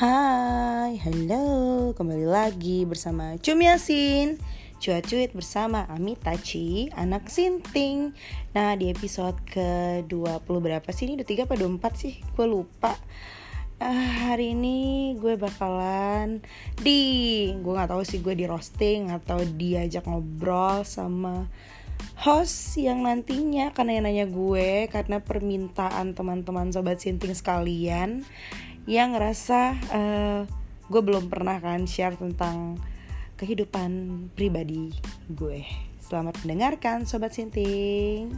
Hai, halo, kembali lagi bersama Cumi Yasin Cuat-cuit bersama Amitachi, anak Sinting. Nah di episode ke-20 berapa sih? Ini? Udah 3 apa? 24 sih? Gue lupa. Uh, Hari ini gue bakalan di Gue gak tahu sih gue di roasting atau diajak ngobrol sama host yang nantinya. Karena yang nanya gue karena permintaan teman-teman sobat sinting sekalian yang ngerasa uh, gue belum pernah kan share tentang kehidupan pribadi gue. Selamat mendengarkan sobat sinting.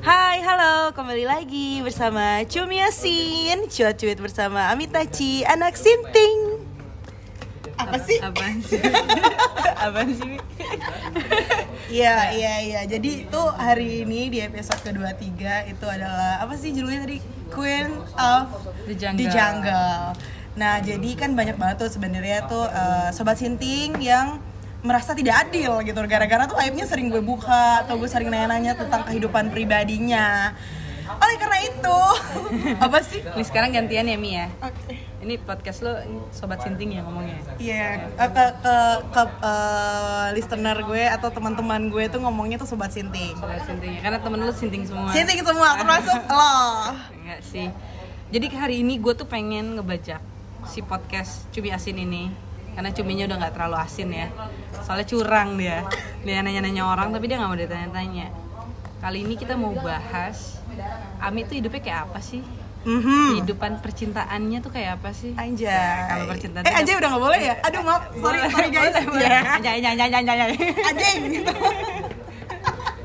Hai, halo, kembali lagi bersama Cumi Yasin Cuat-cuit bersama Amitachi, anak sinting Apa sih? Apaan sih? Apaan sih? Iya, iya, iya. Jadi itu hari ini di episode kedua tiga itu adalah apa sih judulnya tadi? Queen of The Jungle. the Jungle. Nah, jadi kan banyak banget tuh sebenarnya tuh eh, sobat sinting yang merasa tidak adil gitu gara-gara tuh aibnya sering gue buka atau gue sering nanya-nanya tentang kehidupan pribadinya. Oleh karena itu, apa sih? Nih sekarang gantian ya Mi ya. Oke. Ini podcast lo sobat sinting ya ngomongnya. Iya, eh, ke ke ke eh, listener gue atau teman-teman gue tuh ngomongnya tuh sobat sinting. Sobat sinting ya. Karena temen lo sinting semua. Sinting semua termasuk lo. Enggak sih. Jadi hari ini gue tuh pengen ngebajak si podcast Cumi Asin ini karena cuminya udah nggak terlalu asin ya soalnya curang dia dia nanya-nanya orang tapi dia nggak mau ditanya-tanya kali ini kita mau bahas Ami tuh hidupnya kayak apa sih Mhm. kehidupan percintaannya tuh kayak apa sih Anjay. kalau percintaan Eh anjay udah gak boleh ya? Aduh maaf, sorry, sorry guys. boleh, boleh. Ya. Anjay, anjay, anjay, anjay, anjay. Anjing gitu.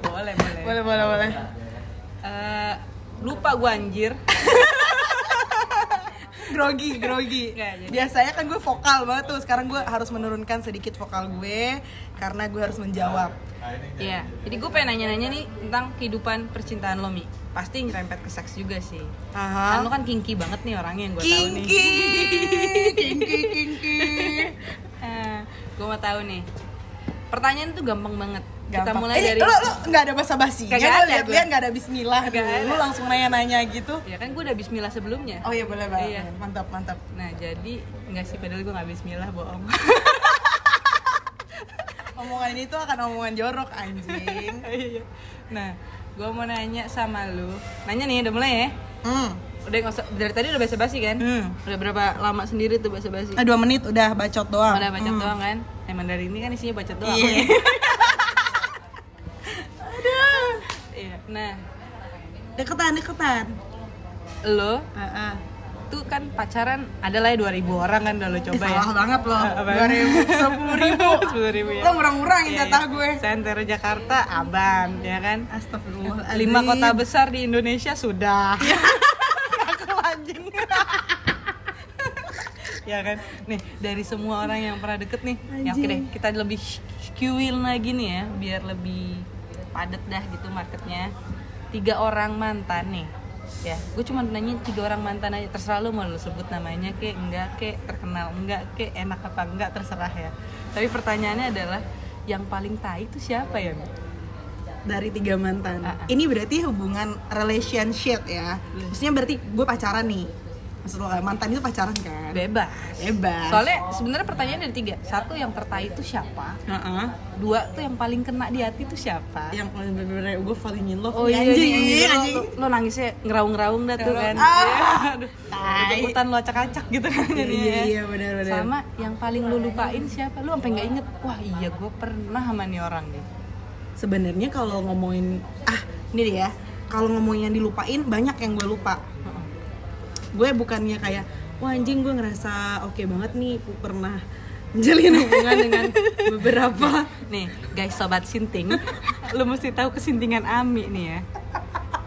boleh boleh boleh, boleh, boleh. Eh, lupa gua anjir Grogi, grogi. Nggak, Biasanya kan gue vokal banget tuh. Sekarang gue harus menurunkan sedikit vokal gue karena gue harus menjawab. Iya, jadi gue pengen nanya-nanya nih tentang kehidupan percintaan lo Mi Pasti nyerempet ke seks juga sih Kan lo Aha. kan kinky banget nih orangnya yang gue tahu nih Kinky, kinky, kinky. Eh, Gue mau tahu nih Pertanyaan tuh gampang banget Kita Gampang. mulai eh, dari lo, lo nggak ada basa-basinya, Kagak lo ada lihat-lihat gue. nggak ada Bismillah dulu, ada. langsung nanya-nanya gitu. Ya kan gue udah bismillah sebelumnya Oh iya boleh banget, Iya. mantap mantap. Nah jadi Enggak sih padahal gue gak bismillah bohong Omongan ini tuh akan omongan jorok anjing. Iya. Nah gue mau nanya sama lu Nanya nih udah mulai ya Hmm. Udah nggak dari tadi udah basa-basi kan? Hmm. Udah berapa lama sendiri tuh basa-basi? Ah, dua menit udah bacot doang. Udah bacot Hmm. doang kan? Emang dari ini kan isinya bacot doang. Iya. Iya. Nah, Deketan, deketan. lo Heeh. Tuh kan pacaran adalah 2000 orang kan udah lo coba ya. salah banget loh. Apa? Dua ribu, sepuluh ribu. 10.000 ya. Lo murang-murangin Iya, jatah iya. gue. Sentero Jakarta aban, ya kan? Astagfirullah. Lima kota besar di Indonesia sudah. Aku anjing. ya kan? Nih, dari semua orang yang pernah deket nih, ya oke Anjing. deh, kita lebih skewil lagi nih ya, biar lebih padet dah gitu marketnya. Tiga orang mantan nih, ya, gue cuma nanya tiga orang mantan aja, terserah lu mau lu sebut namanya kek, enggak kek, terkenal enggak kek, enak apa enggak, terserah ya. Tapi pertanyaannya adalah, yang paling tai itu siapa ya? Dari tiga mantan. Ah, ah. Ini berarti hubungan relationship ya. Maksudnya berarti gue pacaran nih. Maksud lo mantan itu pacaran kan? Bebas. Bebas. Soalnya sebenarnya pertanyaan dari tiga, satu yang tertai itu siapa? Heeh. Dua tuh yang paling kena di hati itu siapa? Yang bener-bener gue falling in love. Oh nih, iya, anjing, anjing, anjing. Lo, lo nangisnya ngeraung-ngeraung dah tuh kan. Ah, Iya, aduh. tai. Ikutan lo acak-acak gitu kan. Iya, iya benar-benar. Sama yang paling lo lupain siapa? Lo sampai nggak inget. Wah iya gue pernah sama nih orang nih. Sebenarnya kalau ngomongin ah ini dia. Kalau ngomongin yang dilupain banyak yang gue lupa. Gue bukannya kayak wah anjing gue ngerasa oke banget nih gue pernah menjalin hubungan dengan beberapa Nih guys sobat sinting, lo mesti tahu kesintingan Ami nih ya.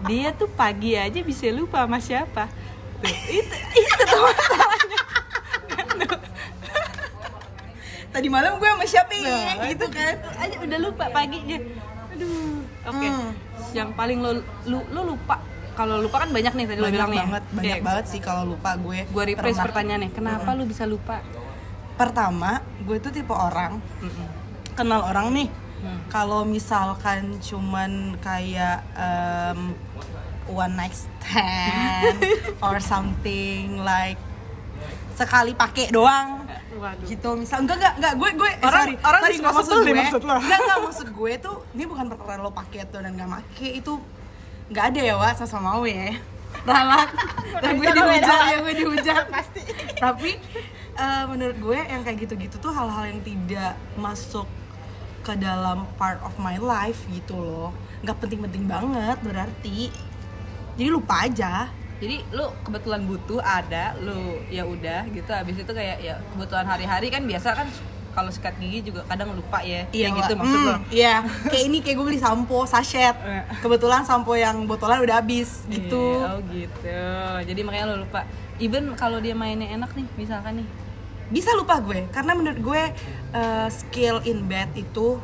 Dia tuh pagi aja bisa lupa sama siapa. Tuh, itu itu tuh masalahnya. tadi malam gue sama siapa ya? Nah, gitu kan aja udah lupa paginya aduh oke Hmm. yang paling lo lu, lo lupa kalau lupa kan banyak nih tadi lo banyak bilang nih banget banyak banget sih kalau lupa gue gue rephrase Pernah. pertanyaannya kenapa lu bisa lupa pertama gue tuh tipe orang Mm-mm. kenal orang nih Hmm. kalau misalkan cuman kayak em, one night stand or something like sekali pakai doang Waduh. gitu misal enggak enggak enggak gue gue eh, Orang- sorry orang sorry maksud nih gue maksud lo. enggak enggak maksud gue tuh ini bukan perkara lo pakai tuh dan nggak make itu nggak ada ya wa sama mau ya. Ralat. Dan gue dihujat ya gue dihujat. Pasti. Tapi eh, menurut gue yang kayak gitu-gitu tuh hal-hal yang tidak masuk ke dalam part of my life gitu loh. Nggak penting-penting banget berarti. Jadi lupa aja. Jadi lu kebetulan butuh ada lu ya udah gitu. Habis itu kayak ya kebutuhan hari-hari kan biasa kan kalau sikat gigi juga kadang lupa ya kayak gitu maksud Hmm, lo Iya, kayak ini kayak gue beli sampo sachet. Eh. Kebetulan sampo yang botolan udah habis gitu. Iya, oh gitu jadi makanya lu lupa even kalau dia mainnya enak nih misalkan nih Bisa lupa gue karena menurut gue eh, skill in bed itu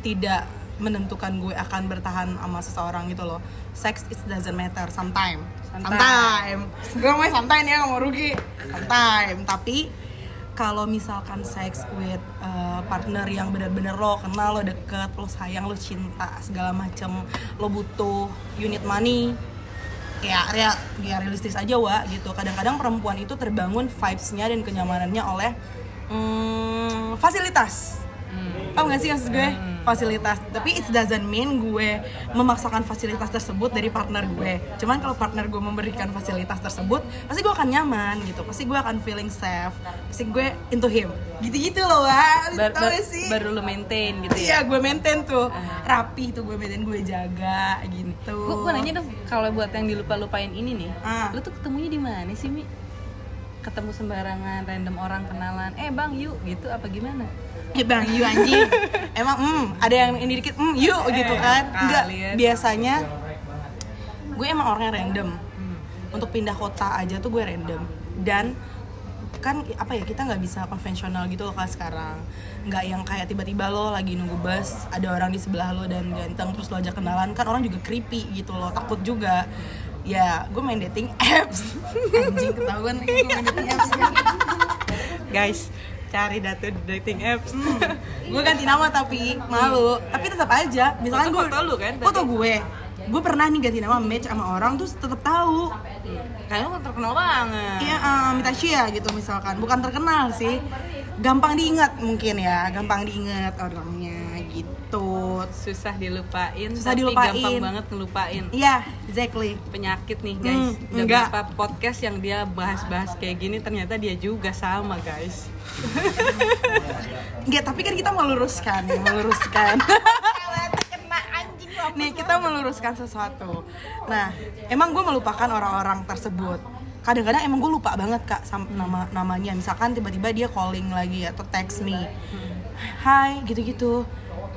tidak menentukan gue akan bertahan sama seseorang gitu loh. Sex it doesn't matter sometime. Sometime. Sometime. Gue mau sometime ya nggak mau rugi. Sometime. Tapi kalau misalkan sex with uh, partner yang benar-benar lo kenal lo deket lo sayang lo cinta segala macem lo butuh unit money ya real ya realistis aja wa gitu. Kadang-kadang perempuan itu terbangun vibesnya dan kenyamanannya oleh mm, fasilitas hmm. Paham gak sih maksud gue? Fasilitas. Tapi it doesn't mean gue memaksakan fasilitas tersebut dari partner gue. Cuman kalau partner gue memberikan fasilitas tersebut Pasti gue akan nyaman gitu. Pasti gue akan feeling safe. Pasti gue into him. Gitu-gitu loh Wak. Bar- Tau bar- sih? baru lu maintain gitu Iya ya gue maintain tuh. Rapi tuh gue maintain gue jaga gitu. Gue gue nanya dong kalau buat yang dilupa-lupain ini nih Ah. lu tuh ketemunya di mana sih mi? Ketemu sembarangan random orang kenalan eh bang yuk gitu apa gimana Eh bang, you anjing. Emang hmm, ada yang ini dikit, hmm, yuk gitu kan. Enggak, kalian. biasanya Gue emang orangnya random. Untuk pindah kota aja tuh gue random. Dan kan apa ya kita nggak bisa konvensional gitu loh kan sekarang. Nggak yang kayak tiba-tiba lo lagi nunggu bus ada orang di sebelah lo dan ganteng terus lo ajak kenalan. Kan orang juga creepy gitu loh takut juga. Ya gue main dating apps. Anjing ketahuan gue main dating apps. Guys cari data di dating apps. Gue ganti nama tapi malu. Tapi tetap aja misalkan gue Foto lu kan, foto gue. Gue pernah nih ganti nama match sama orang terus tetap tahu. Kayaknya kan terkenal banget. Iya um, Mitashia gitu misalkan. Bukan terkenal sih. Gampang diingat mungkin ya gampang diingat orangnya gitu susah dilupain Susah tapi dilupain. gampang banget ngelupain iya exactly penyakit nih guys Hmm, udah enggak. berapa podcast yang dia bahas-bahas kayak gini ternyata dia juga sama guys Enggak, tapi kan kita meluruskan ya, meluruskan. Nih, kita meluruskan sesuatu. Nah, emang gue melupakan orang-orang tersebut. Kadang-kadang emang gue lupa banget kak sama nama namanya. Misalkan tiba-tiba dia calling lagi atau text me, Hai, gitu-gitu.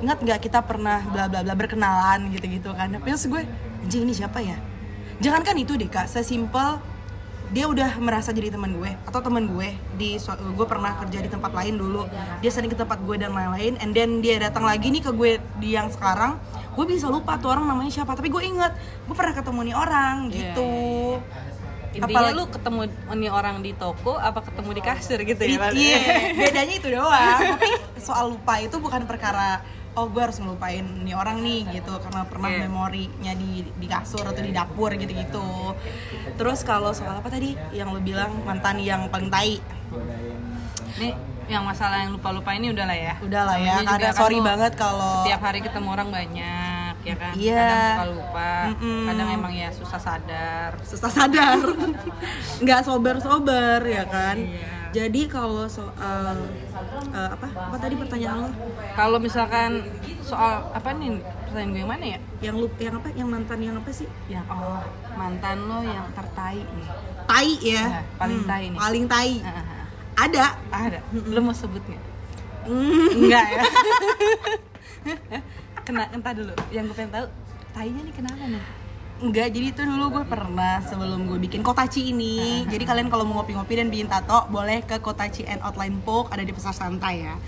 Ingat nggak kita pernah bla bla bla berkenalan gitu-gitu kan? Tapi terus gue, anjing ini siapa ya? Jangankan itu deh kak, sesimpel dia udah merasa jadi teman gue atau teman gue di gue pernah kerja di tempat lain dulu dia sering ke tempat gue dan lain-lain and then dia datang lagi nih ke gue di yang sekarang gue bisa lupa tuh orang namanya siapa tapi gue inget gue pernah ketemu nih orang Iya, gitu intinya Apalagi- lu ketemu nih orang di toko apa ketemu di kasir gitu ya? Iya, bedanya itu doang. Tapi soal lupa itu bukan perkara oh gue harus ngelupain nih orang nih gitu karena pernah Iya. memorinya di di kasur atau di dapur gitu-gitu. Terus kalau soal apa tadi yang lo bilang mantan yang paling tai. Nih yang masalah yang lupa-lupa ini udah lah ya. Udah lah ya, karena kan sorry banget kalau setiap hari ketemu orang banyak ya kan. Iya. Kadang suka lupa, Mm-mm. kadang emang ya susah sadar. susah sadar nggak sober sober ya kan Iya. jadi kalau soal eh, apa apa tadi pertanyaan lo Kalau misalkan soal apa nih pertanyaan gue yang mana ya? yang lu yang apa yang mantan yang apa sih Yang oh mantan lo yang tertai nih. tai ya Nah, paling tai nih. paling tai ah, ah. ada ada. Lo mau sebut nggak? Hmm. Enggak ya. Kena entah dulu. Yang gue pengen tahu tainya nih kenapa nih? Enggak, jadi itu dulu gue pernah sebelum gue bikin Kotachi ini. Jadi kalian kalau mau ngopi-ngopi dan bikin tato, boleh ke Kotachi and Outline Poke ada di pasar santai ya.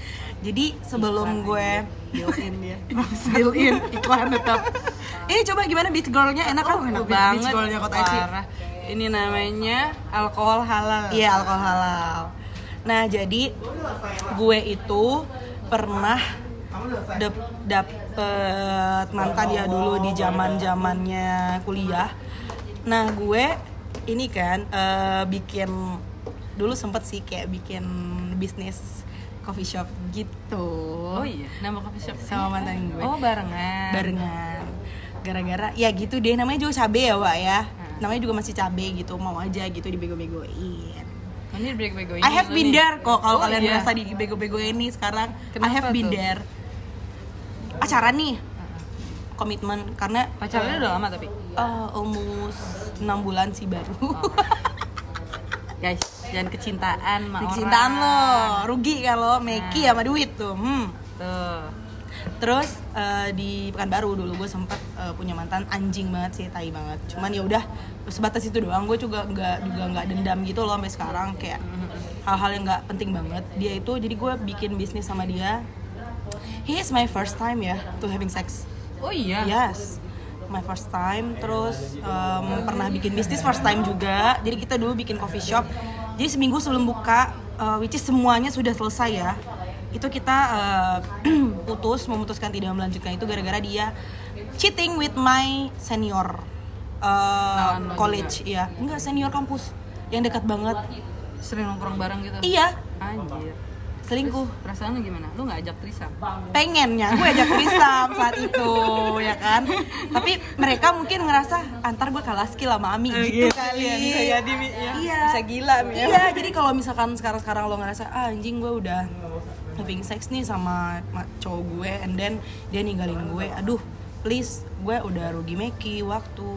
Jadi sebelum gue Built-in dia. built-in iklan tetap. Ini coba gimana beach girlnya enak kan? enak Beach banget. girlnya Kotachi. Parah. Ini namanya alkohol halal. Iya alkohol halal. Nah jadi gue itu pernah dapet mantan ya dulu di zaman zamannya kuliah. Nah gue ini kan eh, bikin dulu sempet sih kayak bikin bisnis coffee shop gitu. Oh iya, nama coffee shop sama mantan gue. Oh barengan. barengan. Gara-gara ya gitu deh namanya juga cabe ya Wak ya. Hmm. namanya juga masih cabe gitu mau aja gitu dibego-begoin. Oh, ini I have been there kok kalau Oh, kalian iya. merasa dibego-bego ini sekarang. I Kenapa have been tuh? there acara nih komitmen karena Pacarnya udah lama tapi. eh, almost 6 bulan sih baru Guys, jangan kecintaan sama kecintaan lo rugi kalau Meki Nah. sama duit tuh hmm. Tuh. Terus eh, di Pekanbaru dulu gue sempet eh, punya mantan anjing banget sih, tai banget. Cuman ya udah sebatas itu doang. Gue juga nggak juga nggak dendam gitu loh sampai sekarang kayak hal-hal yang nggak penting banget. Dia itu jadi gue bikin bisnis sama dia. He is my first time ya to having sex. Oh iya. Yes, my first time. Terus em, pernah bikin bisnis first time juga. Jadi kita dulu bikin coffee shop. Jadi seminggu sebelum buka, eh, which is semuanya sudah selesai ya. Itu kita eh, putus, memutuskan tidak melanjutkan itu gara-gara dia cheating with my senior Kawan lo college, ya. Enggak senior kampus yang dekat banget. Sering nongkrong bareng gitu. Iya, Anjir. Selingkuh. Perasaan lu gimana? Lu nggak ajak Trisam? pengennya gue ajak Trisam saat itu ya kan tapi mereka mungkin ngerasa antar gue kalah skill sama Ami gitu kali iya, bisa jadi, Mi, ya. iya Bisa gila, Mi, ya. iya jadi kalau misalkan sekarang sekarang lo ngerasa ah, anjing gue udah having sex nih sama ma- cowok gue and then dia ninggalin gue aduh please gue udah rugi meki waktu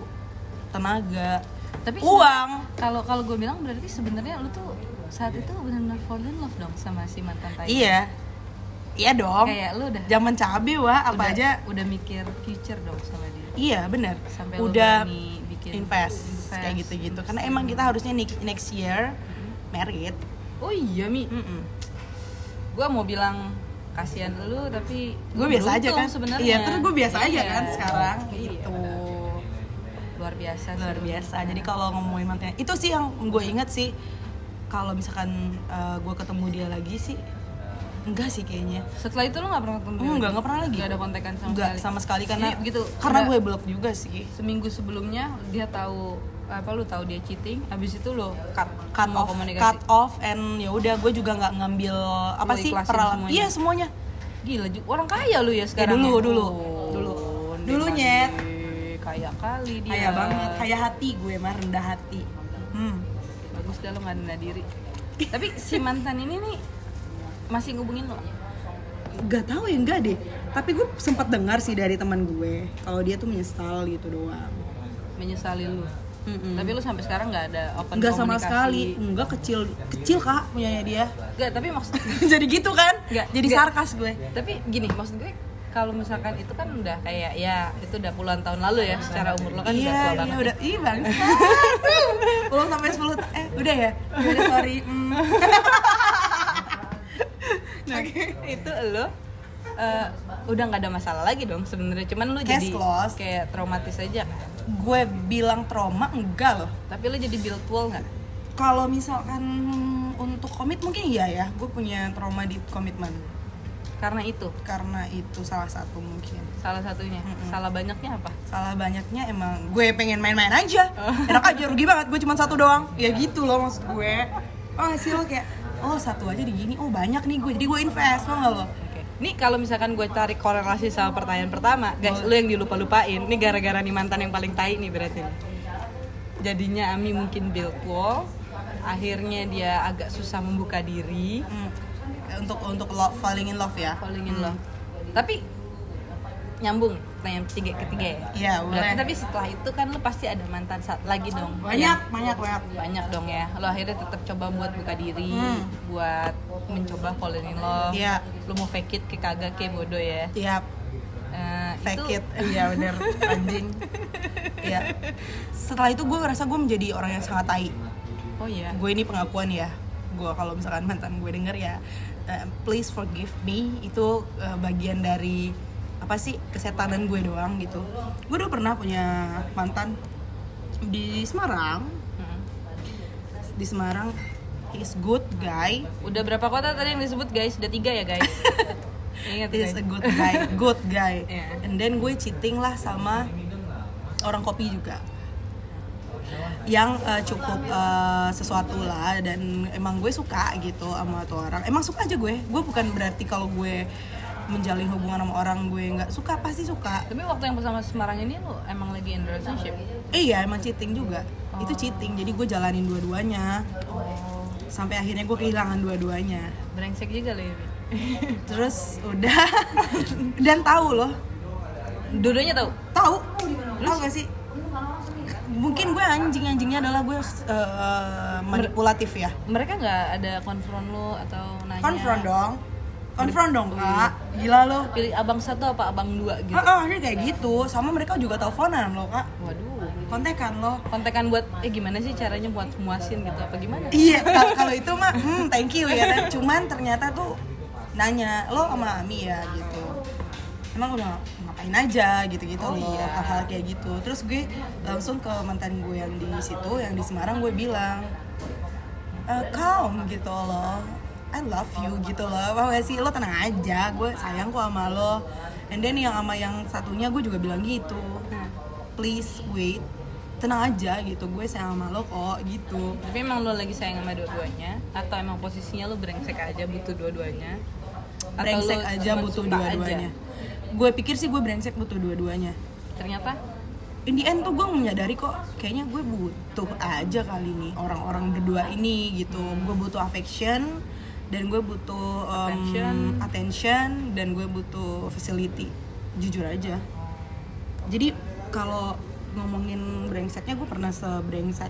tenaga Tapi uang Kalau kalau gue bilang berarti sebenarnya lu tuh saat itu benar-benar fall in love dong sama si mantan tai. iya iya dong Kayak lu udah zaman cabe wah apa udah, aja udah mikir future dong sama dia. Iya benar. Sampai Udah berani bikin invest, invest, kayak gitu-gitu. Karena emang kita harusnya next, year married. Oh iya Mi, Mm-mm. gue mau bilang kasihan lu tapi Gue lu biasa aja kan. sebenarnya. Iya, terus gue biasa aja Iya. kan sekarang Iya. gitu. Luar biasa Luar lu. biasa. Jadi kalau ngomongin mantan itu sih yang gue inget sih. Kalau misalkan gue ketemu dia lagi sih enggak sih kayaknya. Setelah itu lu gak pernah ketemu dia Enggak, lagi? enggak pernah lagi. Nggak ada kontekan sama Enggak sekali? sama sekali karena Jadi gitu, karena gue blok juga sih. Seminggu sebelumnya dia tahu apa lu tahu dia cheating, habis itu lo cut cut off, komunikasi. cut off and ya udah gue juga nggak ngambil apa Lu sih peralatan. semuanya? Iya semuanya. Gila, orang kaya lu ya sekarang. dulu, ya? dulu. Oh, Dulu. ondeh Dulu. Nyet. Kaya kali dia. Kaya banget, kaya hati gue mah rendah hati. Hmm. Bagus dah lo nggak diri. Tapi si mantan ini nih masih ngubungin lo. Gak tahu ya enggak deh. Tapi gue sempat dengar sih dari teman gue kalau dia tuh menyesal gitu doang. Menyesali lu. Mm-mm. Tapi lu sampai sekarang nggak ada open Enggak sama sekali, enggak kecil kecil kak punyanya dia. Enggak, tapi maksud Jadi gitu kan? Nggak, Jadi nggak. sarkas gue. tapi gini maksud gue kalau misalkan itu kan udah kayak ya itu udah puluhan tahun lalu ya secara umur lo kan udah tua iya, banget iya udah. Ih bangsa. Belum sampai 10 ta- eh udah ya? Ya udah sorry. Mm. nah itu lo eh, udah nggak ada masalah lagi dong sebenarnya cuman lu Cash jadi loss. kayak traumatis aja kan Gue bilang trauma enggak loh. tapi lu jadi build wall nggak Kalau misalkan untuk komit mungkin iya ya. Gue punya trauma di komitmen karena itu karena itu salah satu mungkin. salah satunya salah banyaknya apa salah banyaknya emang gue pengen main-main aja Oh. enak aja rugi banget gue cuma satu doang ya gitu loh maksud gue oh hasil lo kayak oh satu aja digini oh banyak nih gue jadi gue invest lo nggak lo. Nih kalau misalkan gue tarik korelasi sama pertanyaan pertama, guys, lu yang dilupa-lupain. Ini gara-gara nih mantan yang paling tai nih berarti. Jadinya Ami mungkin build wall, akhirnya dia agak susah membuka diri, Hmm. Untuk untuk love, falling in love ya falling in love. Tapi nyambung pertanyaan ketiga ketiga ya. Iya, boleh. tapi setelah itu kan lu pasti ada mantan saat lagi dong. banyak Yang banyak banyak banyak dong ya. Lo akhirnya tetap coba buat buka diri, Hmm. buat mencoba falling in love. Iya. Lu mau fake it ke kagak ke bodoh ya. tiap Eh, fake itu it iya bener anjing iya setelah itu gue ngerasa gue menjadi orang yang sangat tai Oh iya. gue ini pengakuan ya gue kalau misalkan mantan gue denger ya eh, please forgive me itu eh, bagian dari apa sih kesetanan gue doang gitu gue udah pernah punya mantan di Semarang Mm. di Semarang he's good guy Udah berapa kota tadi yang disebut guys? Udah tiga ya guys? ingat is a good guy good guy Iya. and then gue cheating lah sama orang kopi juga yang eh, cukup eh, sesuatu lah dan emang gue suka gitu sama tuh orang. Emang suka aja gue. Gue bukan berarti kalau gue menjalin hubungan sama orang gue nggak suka pasti suka. Tapi waktu yang bersama Semarang ini lu emang lagi in relationship? Iya emang cheating juga. Itu cheating jadi gue jalanin dua-duanya. Oh, sampai akhirnya gue kehilangan dua-duanya. Brengsek juga lo ya. Terus udah. Dan tahu loh. Dua-duanya tahu? tahu. Tahu gak sih mungkin gue anjing anjingnya adalah gue eh, manipulatif ya. Mereka nggak ada konfront lu atau nanya? konfront dong. Konfront dong kak. Gila lo. Pilih abang satu apa abang dua gitu? Heeh, akhirnya kayak gitu. Sama mereka juga teleponan lo kak. Waduh. kontekan lo. Kontekan buat eh gimana sih caranya buat muasin gitu? Apa gimana? iya kalau itu mah hmm, thank you ya kan cuman ternyata tuh nanya lo sama Ami ya gitu. Emang udah ngapain aja gitu-gitu Oh, loh iya. hal-hal kayak gitu. Terus gue langsung ke mantan gue yang di situ yang di Semarang gue bilang "Eh, calm gitu loh. I love you gitu loh. Gak sih? Lo tenang aja. Gue sayang kok sama lo. And then yang sama yang satunya gue juga bilang gitu. Please wait. Tenang aja gitu. Gue sayang sama lo kok gitu. Tapi emang lo lagi sayang sama dua-duanya? Atau emang posisinya lo brengsek aja butuh dua-duanya? Atau brengsek lo aja butuh dua-duanya gue pikir sih gue brengsek butuh dua-duanya. Ternyata? In the end tuh gue menyadari kok kayaknya gue butuh aja kali nih orang-orang berdua ini gitu. Gue butuh affection dan gue butuh um, Attention. attention dan gue butuh facility. Jujur aja. Jadi kalau ngomongin brengseknya gue pernah sebrengsek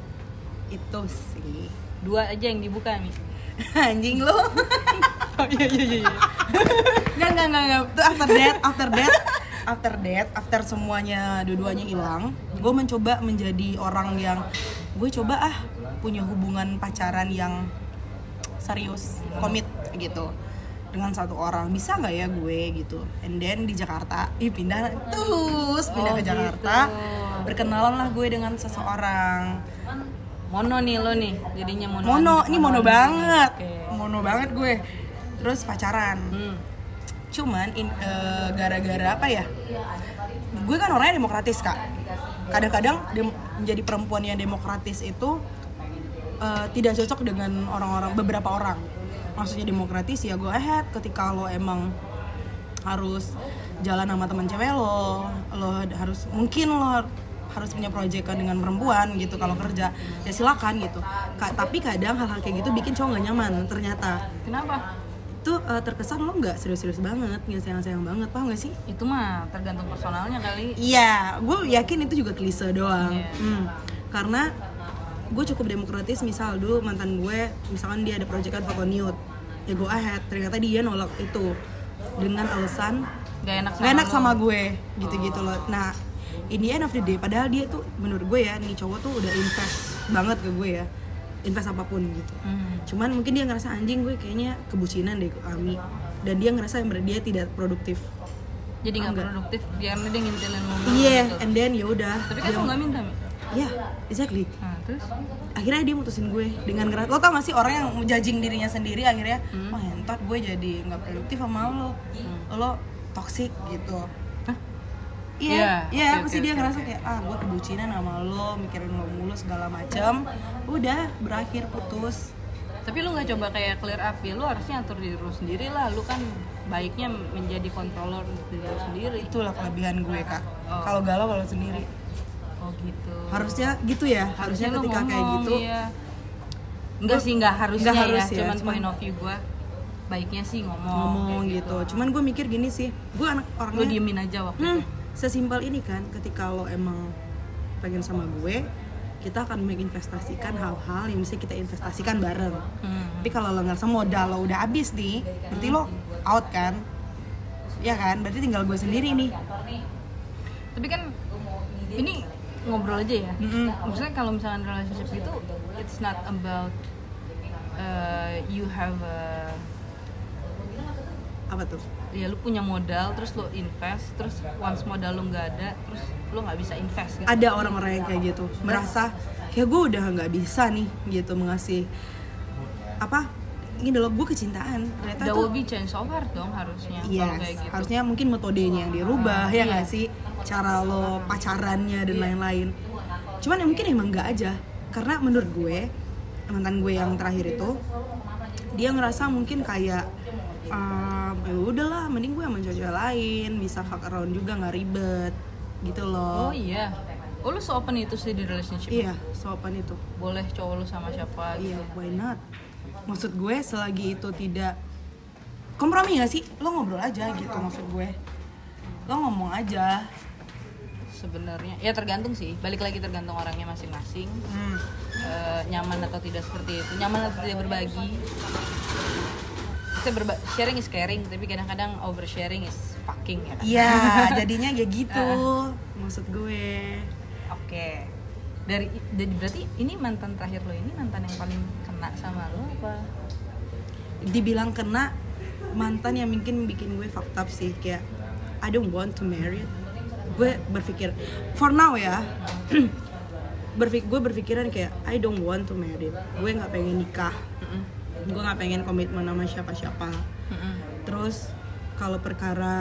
itu sih. Dua aja yang dibuka nih. Anjing lo Oh iya iya iya. Nggak, nggak, nggak, nggak. Itu after that, after that, after that, after semuanya dua-duanya hilang, gue mencoba menjadi orang yang gue coba ah punya hubungan pacaran yang serius, komit gitu. Dengan satu orang. Bisa nggak ya gue gitu. And then di Jakarta ih pindah terus. Pindah Oh, ke gitu. Jakarta berkenalan lah gue dengan seseorang Mono nih lo nih, jadinya mono. mono ini mono banget. Oke. mono banget gue. Terus pacaran. Hmm. cuman in- eh, gara-gara apa ya? Gue kan orangnya demokratis kak. Kadang-kadang dem- menjadi perempuan yang demokratis itu eh, tidak cocok dengan orang-orang beberapa orang. Maksudnya demokratis ya go ahead. Ketika lo emang harus jalan sama teman cewek lo lo harus mungkin lo harus punya proyekan dengan perempuan gitu kalau kerja ya silakan gitu Ka- tapi kadang hal-hal kayak gitu bikin cowok gak nyaman ternyata Kenapa? itu eh, terkesan lo nggak serius-serius banget nggak sayang-sayang banget paham gak sih Itu mah tergantung personalnya kali. iya gue yakin itu juga klise doang Iya. Hmm. karena gue cukup demokratis misal dulu mantan gue misalkan dia ada proyekan foto nude ya go ahead ternyata dia nolak itu dengan alasan Gak enak sama gak enak lo. sama gue gitu-gitu loh nah in the end of the day padahal dia tuh menurut gue ya nih cowok tuh udah invest banget ke gue ya invest apa pun gitu Hmm. cuman mungkin dia ngerasa anjing gue kayaknya kebucinan deh ke Ami dan dia ngerasa yang dia tidak produktif Jadi nggak Enggak. produktif karena dia ngintilin lo. iya gitu. and then ya udah Tapi kan lo nggak minta mi. Iya, exactly. Nah, terus Akhirnya dia mutusin gue dengan keras. Lo tau gak sih orang yang judging dirinya sendiri akhirnya, Hmm. wah entot gue jadi nggak produktif sama lo, lo toxic gitu. Iya, Iya, iya, oke, pasti oke, dia oke, ngerasa kayak ah gue kebucinan sama lo, mikirin lo mulu segala macam. Udah berakhir putus. tapi lu nggak coba kayak clear up ya lu harusnya atur diri lu sendiri lah lu kan baiknya menjadi controller diri lu sendiri Itulah kelebihan gue kak. Oh. Kalau galau kalau sendiri. oh gitu Harusnya gitu ya. Harusnya, lu ketika kayak ngomong, gitu. iya. enggak sih nggak harusnya Nggak harus ya, ya, cuman cuman- point of view gua baiknya sih ngomong ngomong kayak gitu. Cuman gue mikir gini sih, gue anak lu orangnya diemin aja waktu Hmm, itu sesimpel ini kan, ketika lo emang pengen sama gue, kita akan menginvestasikan hal-hal yang bisa kita investasikan bareng. Hmm. Tapi kalau lo ngerasa modal lo udah habis nih, berarti lo out kan? Ya kan? Berarti tinggal gue sendiri nih. tapi kan ini ngobrol aja ya Mm-mm. maksudnya kalau misalkan relationship itu it's not about uh, you have a Apa tuh? Ya lu punya modal terus lu invest terus once modal lu nggak ada terus lu nggak bisa invest gitu Ada orang-orang yang kayak gitu, merasa kayak gue udah nggak bisa nih gitu mengasih apa gini loh gue kecintaan ternyata tuh will be change of heart dong harusnya Yes, kayak gitu. harusnya mungkin metodenya yang dirubah ya Iya. nggak sih cara lo pacarannya dan Iya. lain-lain. Cuman ya mungkin emang nggak aja karena menurut gue mantan gue yang terakhir itu dia ngerasa mungkin kayak ehm, ya udahlah mending gue sama cewek lain bisa fuck around juga nggak ribet gitu loh. Oh iya. Oh lu so open itu sih di relationship? Iya, sopan itu. Boleh cowok lu sama siapa Iya, gitu. why not? Maksud gue selagi itu tidak kompromi gak sih? Lo ngobrol aja gitu maksud gue. Lo ngomong aja. Sebenarnya ya tergantung sih. Balik lagi tergantung orangnya masing-masing. Hmm. Eh, nyaman atau tidak seperti itu. Nyaman atau tidak berbagi. Kita berba- sharing is caring, tapi kadang-kadang oversharing is fucking ya kan? Iya, jadinya ya gitu. Maksud gue. Oke. Dari, dari berarti ini mantan terakhir lo ini mantan yang paling kena sama lo apa? Dibilang kena mantan yang mungkin bikin gue fucked up sih kayak I don't want to marry. Gue berpikir for now ya. berpik gue berpikiran kayak I don't want to marry. Gue nggak pengen nikah. Gue nggak pengen komitmen sama siapa-siapa. Mm-mm. terus kalau perkara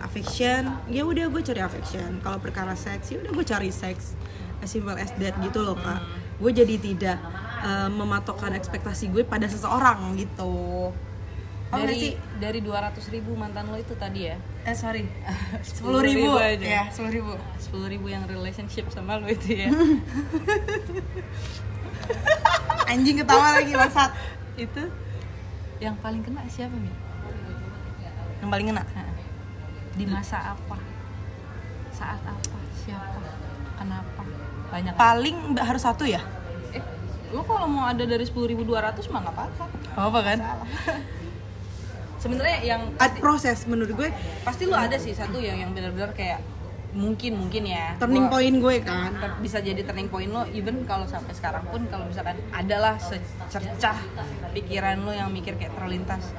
affection ya udah gue cari affection. Kalau perkara seks ya udah gue cari seks. As simple as that gitu loh kak. Gue jadi tidak eh, mematokkan ekspektasi gue pada seseorang gitu. Nggak dari sih? dari 200 ribu mantan lo itu tadi ya? Eh sorry. 10.000 sepuluh ribu aja. ya sepuluh ribu. 10 ribu yang relationship sama lo itu ya? Anjing ketawa lagi bangsat itu yang paling kena siapa nih yang paling kena? Di masa apa? Saat apa? Siapa? Kenapa? Banyak. Paling harus satu ya? Eh lo kalau mau ada dari 10.200 mah nggak apa-apa. Apa kan? Sebenarnya yang Ad proses menurut gue. Pasti lo ada sih satu yang yang benar-benar kayak mungkin mungkin ya. Turning Gua- point gue kan. ter- bisa jadi turning point lo even kalau sampai sekarang pun kalau misalkan adalah secercah pikiran lo yang mikir kayak terlintas.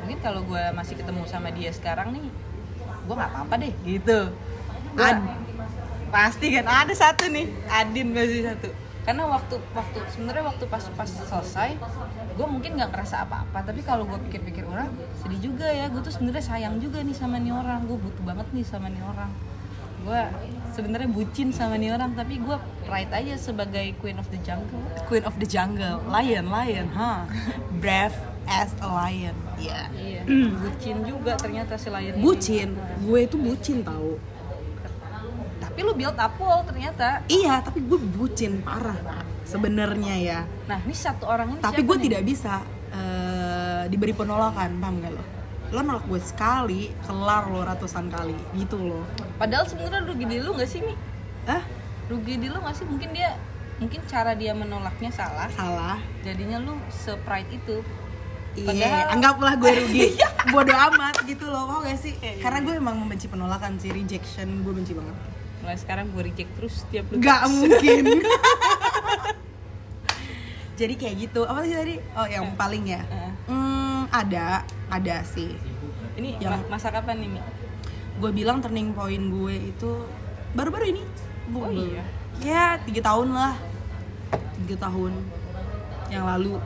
Mungkin kalau gue masih ketemu sama dia sekarang nih gue nggak apa-apa deh gitu. Gua- Ad- pasti kan ada satu nih Adin pasti satu. Karena waktu waktu sebenarnya waktu pas pas selesai gue mungkin nggak ngerasa apa-apa. Tapi kalau gue pikir-pikir orang sedih juga ya. Gue tuh sebenarnya sayang juga nih sama nih orang. Gue butuh banget nih sama nih orang gue sebenarnya bucin sama nih orang tapi gue pride aja sebagai queen of the jungle Queen of the Jungle, lion, lion, huh? Brave as a lion, ya. iya bucin juga ternyata si lion ini. Bucin, gue itu bucin tau. tapi lu build up wall ternyata Iya, tapi gue bucin parah sebenarnya ya. nah ini satu orang ini Tapi gue tidak bisa eh, diberi penolakan, paham gak lo? Lo nolak gue sekali, kelar lo ratusan kali, gitu loh. Padahal sebenarnya rugi di lu nggak sih mi Ah, rugi di lu nggak sih mungkin dia mungkin cara dia menolaknya salah salah. jadinya lu sepride itu Iya, Padahal- anggaplah gue rugi. Bodoh amat gitu loh, mau gak sih? Karena gue emang membenci penolakan sih, rejection gue benci banget. mulai sekarang gue reject terus tiap lu Gak mungkin. Jadi kayak gitu. Apa sih tadi? Oh, yang paling ya. Heeh. Hmm, ada, ada sih. ini Yang- ma- masa kapan nih mi Gue bilang turning point gue itu baru-baru ini. Oh, Bu- iya? Ya, tiga tahun lah. Tiga tahun yang lalu.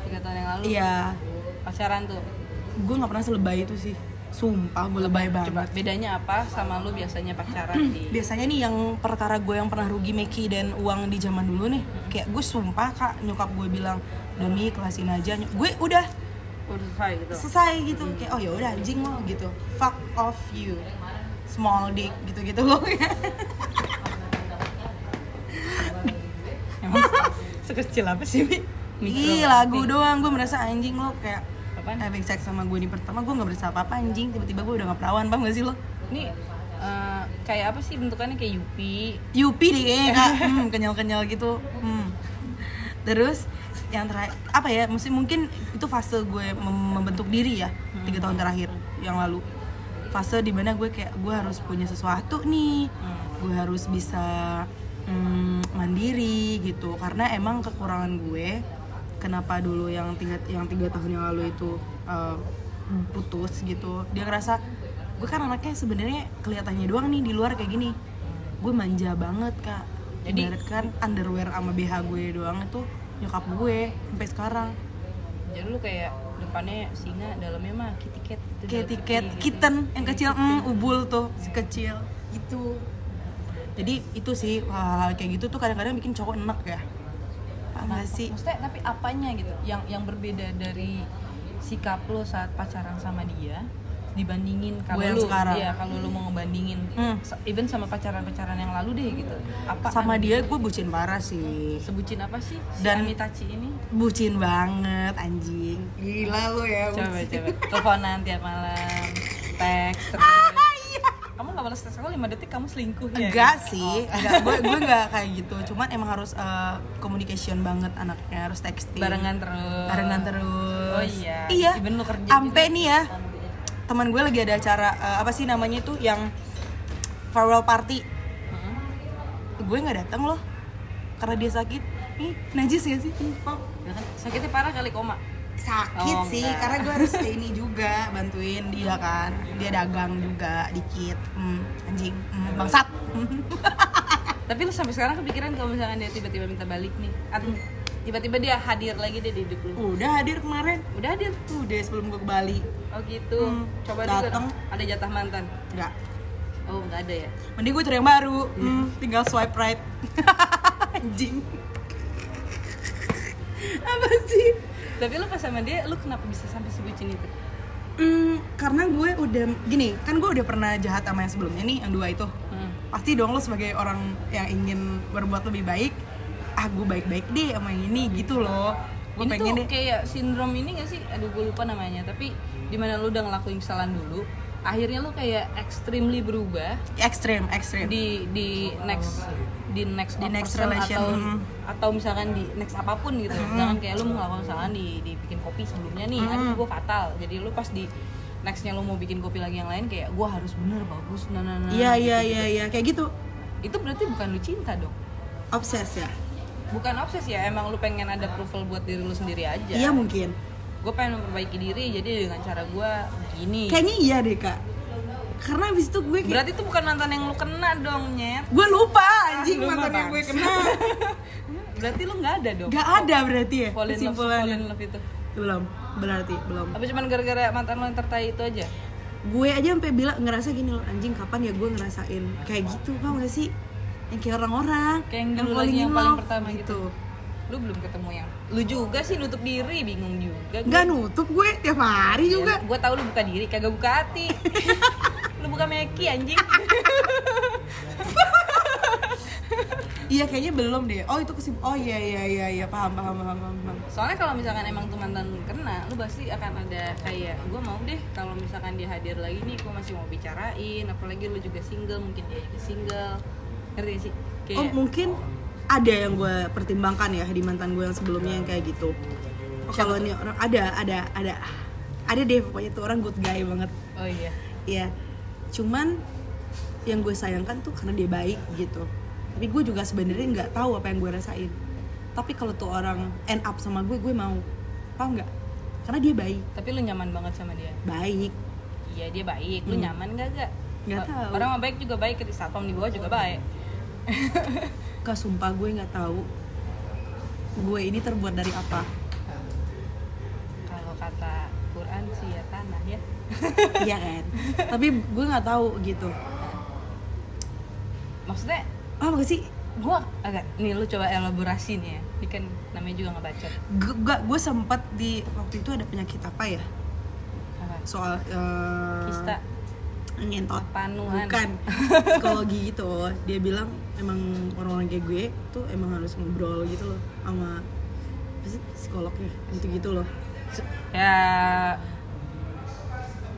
tiga tahun yang lalu Iya. pacaran tuh Gue nggak pernah selebay itu sih. Sumpah, gue lebay banget. coba bedanya apa sama lu biasanya pacaran di biasanya nih yang perkara gue yang pernah rugi Meki dan uang di zaman dulu nih kayak gue sumpah kak nyokap gue bilang demi kelasin aja gue udah selesai gitu? Selesai gitu kayak oh ya udah anjing lo gitu. Fuck off you small dick gitu gitu emang sekecil apa sih mi? Ih lagu doang. Gue merasa anjing lo kayak Apaan? having sex sama gue di pertama gue nggak berasa apa apa anjing. Tiba-tiba gue udah nggak perawan paham gak sih lo? Ini eh, kayak apa sih bentukannya? Kayak Yupi. Yupi deh kayaknya kak hmm, kenyal-kenyal gitu. Hmm. terus yang terakhir apa ya mesti mungkin itu fase gue mem- membentuk diri ya tiga tahun terakhir yang lalu. Fase di mana gue kayak gue harus punya sesuatu nih gue harus bisa mm, mandiri gitu. Karena emang kekurangan gue kenapa dulu yang tiga yang tiga tahun yang lalu itu uh, putus gitu dia ngerasa gue kan anaknya sebenarnya kelihatannya doang nih di luar kayak gini. Gue manja banget kak. Jadi- jadi kan underwear sama BH gue doang itu nyokap gue sampai sekarang. Jadi lu kayak depannya singa dalamnya mah kitty cat gitu, peti gitu. kitten yang Kayak kecil mm, ubul tuh si kecil. Itu jadi itu sih hal kayak gitu tuh kadang-kadang bikin cowok enak ya. Paham Nah, sih? maksudnya tapi apanya gitu? Yang yang berbeda dari sikap lo saat pacaran sama dia dibandingin kalau lu sekarang. iya kalau lu mau ngebandingin Hmm. even sama pacaran-pacaran yang lalu deh gitu. Apa sama dia gue bucin parah sih. Sebutin apa sih? Si Dan- Amitachi ini? bucin banget anjing. Gila lo ya coba bucin. coba. Teleponan tiap malam teks terus. Ah, iya. kamu nggak balas teks aku 5 detik kamu selingkuh ya? Enggak sih enggak. Gue gue enggak kayak gitu. Cuman emang harus eh, communication banget anaknya harus texting. Barengan terus. Barengan terus. Oh iya iya even lu kerja sampai juga. nih ya teman gue lagi ada acara eh, apa sih namanya itu yang farewell party. Heeh. gue nggak datang loh karena dia sakit. Ih najis ya sih? Ih. Ya kan? sakitnya parah kali koma. Sakit Oh, sih enggak. karena gue harus ini juga bantuin dia kan. Dia dagang juga dikit. Hmm, anjing. Hmm, bangsat. Tapi lu sampai sekarang kepikiran kalau misalkan dia tiba-tiba minta balik nih? Atau tiba-tiba dia hadir lagi deh di hidup lu. Udah hadir kemarin. Udah hadir? Udah sebelum gue ke Bali. Oh gitu. Hmm, coba dong. ada jatah mantan? Nggak. Oh nggak ada ya? Mending gue cari yang baru. Hmm, tinggal swipe right. Anjing. Apa sih? Tapi lu pas sama dia lu kenapa bisa sampai sebutin itu? Hmm, karena gue udah gini kan gue udah pernah jahat sama yang sebelumnya nih yang dua itu. Hmm. pasti dong lo sebagai orang yang ingin berbuat lebih baik ah gue baik-baik deh sama yang ini gitu loh. Gue ini pengen tuh deh. kayak sindrom ini gak sih? Aduh gue lupa namanya. Tapi di mana lu udah ngelakuin kesalahan dulu akhirnya lu kayak extremely berubah ekstrim ekstrim di di next di next Di next relation, atau mm. atau misalkan di next apa pun gitu. Misalkan kayak lu melakukan kesalahan di dibikin kopi sebelumnya nih aduh gue fatal. Jadi lu pas di nextnya lu mau bikin kopi lagi yang lain kayak gue harus bener bagus nah nah nah iya iya iya iya. Kayak gitu. Itu berarti bukan lu cinta dong obses ya bukan obses ya emang lu pengen ada approval buat diri lu sendiri aja. Iya mungkin. Gue pengen memperbaiki diri jadi dengan cara gue begini kayaknya iya deh kak. Karena abis itu gue kayak berarti itu bukan mantan yang lu kena dong nyet. Gue lupa anjing lu mantan yang gue kena. Berarti lu nggak ada dong? Gak ada berarti ya fall in love fall in kesimpulannya love itu. Belum berarti belum. Apa cuman gara-gara mantan lo yang tertai itu aja? Gue aja sampai bilang ngerasa gini loh anjing kapan ya gue ngerasain kayak gitu paham gak sih yang kayak orang-orang Kayak yang dulu lagi, yang in paling love, pertama gitu. lu belum ketemu yang? Lu juga sih nutup diri bingung juga nggak nutup gue tiap hari juga. gue tahu lu buka diri kagak buka hati. Lu buka meki anjing. Iya kayaknya belum deh. Oh itu kesim oh iya iya iya iya paham paham paham paham, paham. soalnya kalau misalkan emang tuh mantan kena lu pasti akan ada kayak gue mau deh kalau misalkan dia hadir lagi nih gue masih mau bicarain. Apalagi lu juga single mungkin dia juga single ngerti sih oh kayak mungkin ada yang gue pertimbangkan ya di mantan gue yang sebelumnya yang kayak gitu oh, kalau nih orang ada ada ada ada deh pokoknya tuh orang good guy banget oh iya Iya, cuman yang gue sayangkan tuh karena dia baik gitu. Tapi gue juga sebenarnya nggak tahu apa yang gue rasain. Tapi kalau tuh orang end up sama gue, gue mau. Paham nggak? Karena dia baik, tapi lu nyaman banget sama dia baik. iya dia baik lu Hmm. nyaman gak gak Nggak tahu. orang baik juga baik ketika satpam di bawah juga baik Kak sumpah gue nggak tahu. Gue ini terbuat dari apa? kalau kata Quran sih ya tanah ya Iya kan? Tapi gue nggak tahu gitu. maksudnya Oh gak sih? gua agak nih lu coba elaborasi nih ya ini kan namanya juga ngebacot Gue gue sempat di waktu itu ada penyakit apa ya? apa Soal eh, kista ngentot panuan bukan psikologi gitu dia bilang emang orang-orang kayak gue tuh emang harus ngobrol gitu loh sama psikolognya? Gitu gitu loh ya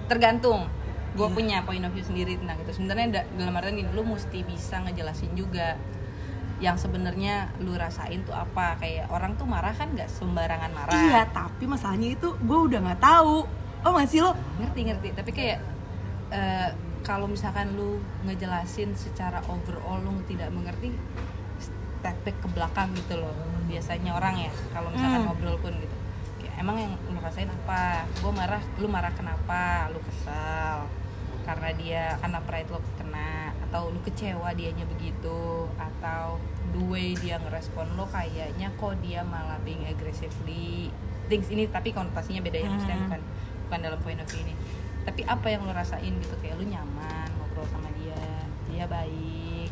tergantung. Gue Iya. punya point of view sendiri tentang itu sebenarnya da- dalam artian gini lu mesti bisa ngejelasin juga yang sebenarnya lu rasain tuh apa. Kayak orang tuh marah kan nggak sembarangan marah. Iya tapi masalahnya itu gue udah nggak tahu. Oh masih lo? Ngerti ngerti. Tapi kayak eh, kalau misalkan lu ngejelasin secara overall lu tidak mengerti step back ke belakang gitu loh. Biasanya orang ya kalau misalkan Hmm. ngobrol pun gitu. Kayak emang yang lu rasain apa? Gue marah lu marah kenapa? Lu kesal karena dia karena pride lo kena atau lu kecewa dianya begitu atau the way dia ngerespon lo kayaknya kok dia malah being aggressively. Things ini tapi konotasinya beda ya maksudnya Hmm. bukan bukan dalam point of view ini tapi apa yang lo rasain gitu? Kayak lu nyaman ngobrol sama dia dia baik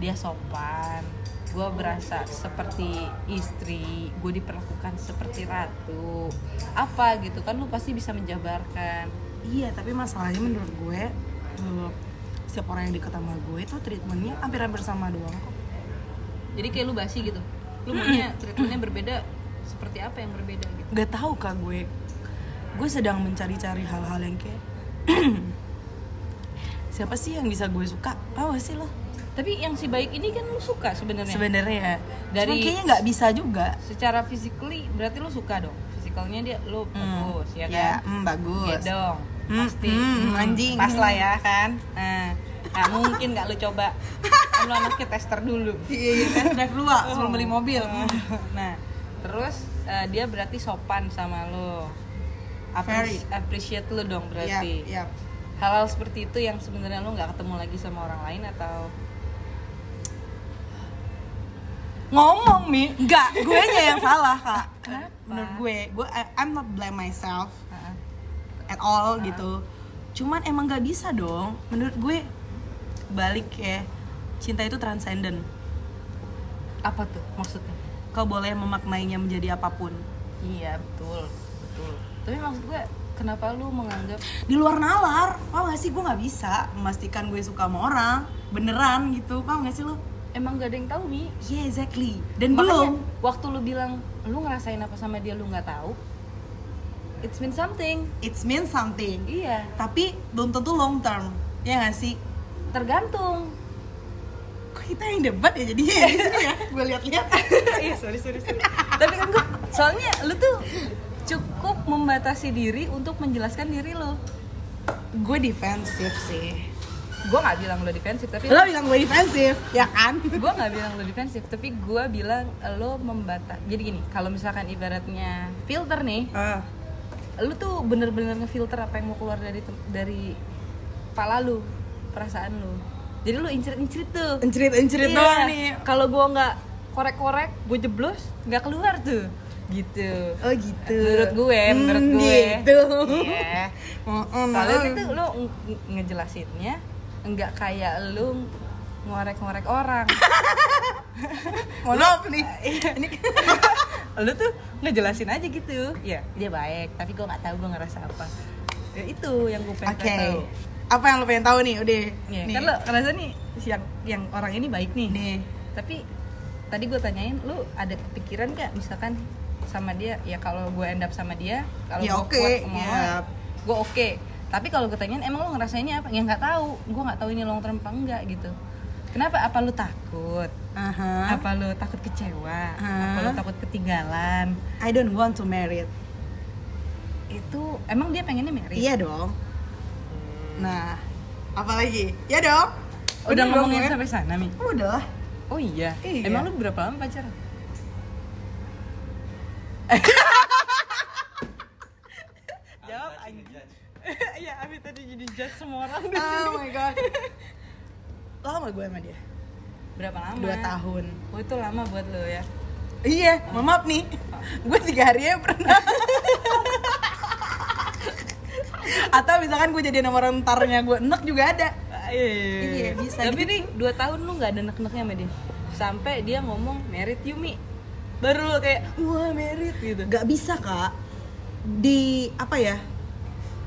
dia sopan. Gue berasa seperti istri gue diperlakukan seperti ratu. Apa gitu? Kan lu pasti bisa menjabarkan. Iya, tapi masalahnya menurut gue eh, setiap orang yang dekat sama gue itu treatmentnya hampir-hampir sama doang kok. jadi kayak lu basi gitu? Lu maunya treatmentnya berbeda seperti apa yang berbeda gitu? Gak tahu kak gue. Gue sedang mencari-cari hal-hal yang kayak siapa sih yang bisa gue suka? Gak sih lo? tapi yang si baik ini kan lu suka sebenarnya Sebenarnya Dari- dari kayaknya nggak bisa juga. secara physically berarti lu suka dong physicalnya dia lu bagus ya kan Ya, hmm, Iya bagus. dong Hmm, pasti hmm, anjing. pas lah ya kan nah nggak mungkin nggak lu coba kan lu anaknya tester dulu Iya, iya, test drive lu sebelum beli mobil. nah terus eh, dia berarti sopan sama lu Very. appreciate lu dong berarti Iya, iya. hal-hal seperti itu yang sebenarnya lu nggak ketemu lagi sama orang lain atau Ngomong mi, enggak, gue nya yang salah kak. Kenapa? Menurut gue, gue I'm not blame myself at all gitu. Cuman emang nggak bisa dong. Menurut gue balik ya, cinta itu transcendent. apa tuh maksudnya Kau boleh memaknainya menjadi apa pun. iya betul betul tapi maksud gue kenapa lu menganggap Di luar nalar, paham gak sih? Gue nggak bisa memastikan gue suka sama orang beneran gitu, paham gak sih lo? emang gak ada yang tahu mi Yeah exactly. Dan Makanya, belum. waktu lu bilang lu ngerasain apa sama dia lu nggak tahu it's mean something It's mean something. iya Tapi belum tentu long term. Ya gak sih? tergantung Kok kita yang debat ya jadinya ya ya? Gue lihat-lihat. iya sorry sorry sorry tapi kan gue soalnya lu tuh cukup membatasi diri untuk menjelaskan diri lu gue defensif sih. gue nggak bilang lu defensif tapi Lo bilang gue defensif, ya kan? gue nggak bilang lo defensif tapi gue bilang lo membatas jadi gini kalau misalkan ibaratnya filter nih Ah, lu tuh bener-bener ngefilter apa yang mau keluar dari dari kepala lu perasaan lu jadi lu incrit-incrit tuh encerit-encerit Iya. doang nih. kalau gue nggak korek-korek gue jeblos nggak keluar tuh gitu Oh gitu. menurut gue Hmm, menurut gue Gitu. Iya. Oh, oh, soalnya nah. itu lu nge- ngejelasinnya nggak kayak lu ngorek-ngorek orang maaf nih. ini lu tuh ngejelasin aja gitu ya dia baik tapi gue nggak tahu gue ngerasa apa ya, itu yang gue pengen Oke. tahu Apa yang lo pengen tahu nih? Udah. ya, nih. kan lo ngerasa nih yang yang orang ini baik nih nih. tapi tadi gue tanyain lu ada kepikiran gak misalkan sama dia ya kalau gue end up sama dia kalau Ya gue oke, kuat sama ya. gue oke tapi kalau gue tanyain emang lu ngerasainnya apa ya nggak tahu gue nggak tahu ini long term apa enggak gitu kenapa apa lu takut Aha. apa lu takut kecewa Hah? apa lu takut ketinggalan I don't want to marry. itu emang dia pengennya married Iya dong. Nah, apa lagi? Ya dong. udah dong, ngomongin ya. sampai sana mi Udah oh iya. Iya. emang lu berapa lama pacaran jawab anjing Iya, Abi tadi jadi judge semua orang di sini. Oh my god. Lama gue sama dia. Berapa lama? Dua tahun. Oh, itu lama buat lo ya. Iya, mohon maaf nih. Gue tiga hari ya pernah. Atau misalkan gue jadi nomor entarnya gue enek juga ada. Iya, Iya, bisa Tapi gitu. nih, dua tahun lu nggak ada nek-neknya sama dia. Sampai dia ngomong merit Yumi. Baru lo kayak, wah merit gitu. Gak bisa kak. Di apa ya?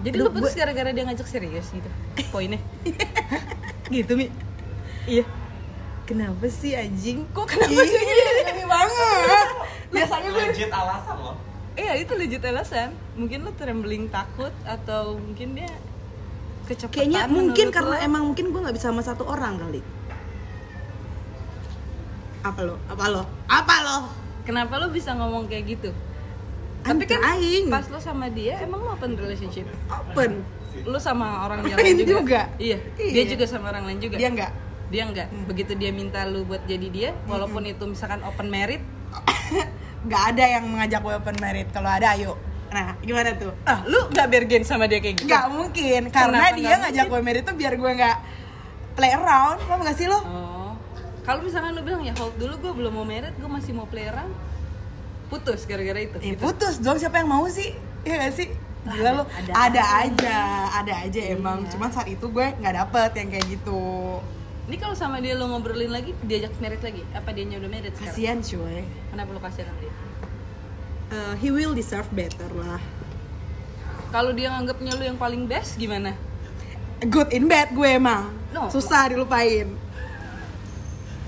Jadi lu putus gara-gara dia ngajak serius gitu. Poinnya. gitu, Mi. Iya. Kenapa sih anjing? Kok kenapa Iya, sih? Ini banget. Biasanya gue legit alasan loh Iya, itu legit alasan. Mungkin lu trembling takut atau mungkin dia kecepatan. kayaknya mungkin karena lo. emang mungkin gue nggak bisa sama satu orang kali. Apa lo? Apa lo? Apa lo? Kenapa lu bisa ngomong kayak gitu? I'm Tapi kan trying. pas lu sama dia emang lu open relationship. Open. Lu sama orang yang Lain juga. juga? Iya. Iya. Dia juga sama orang lain juga. Dia nggak. Dia enggak. Hmm. Begitu dia minta lu buat jadi dia, walaupun itu misalkan open merit, Nggak ada yang mengajak gue open merit. Kalau ada ayo. Nah, gimana tuh? ah lu nggak bergen sama dia kayak gitu? Nggak mungkin, karena Kenapa dia ngajak gue merit tuh biar gue nggak play around. Paham nggak sih lo? Oh. Kalau misalkan lu bilang ya hold dulu gue belum mau merit, gue masih mau play around. putus gara-gara itu Ya gitu. putus dong siapa yang mau sih? Iya gak sih? Gila Ada- lo, ada ada, aja. ada aja emang. Iya. Cuman saat itu gue nggak dapet yang kayak gitu. ini kalau sama dia lo ngobrolin lagi diajak merit lagi apa dia udah merit sekarang Kasian cuy. kenapa lo kasihan sama dia Uh, he will deserve better lah. kalau dia nganggapnya lu yang paling best gimana Good in bed gue emang. No. Susah dilupain.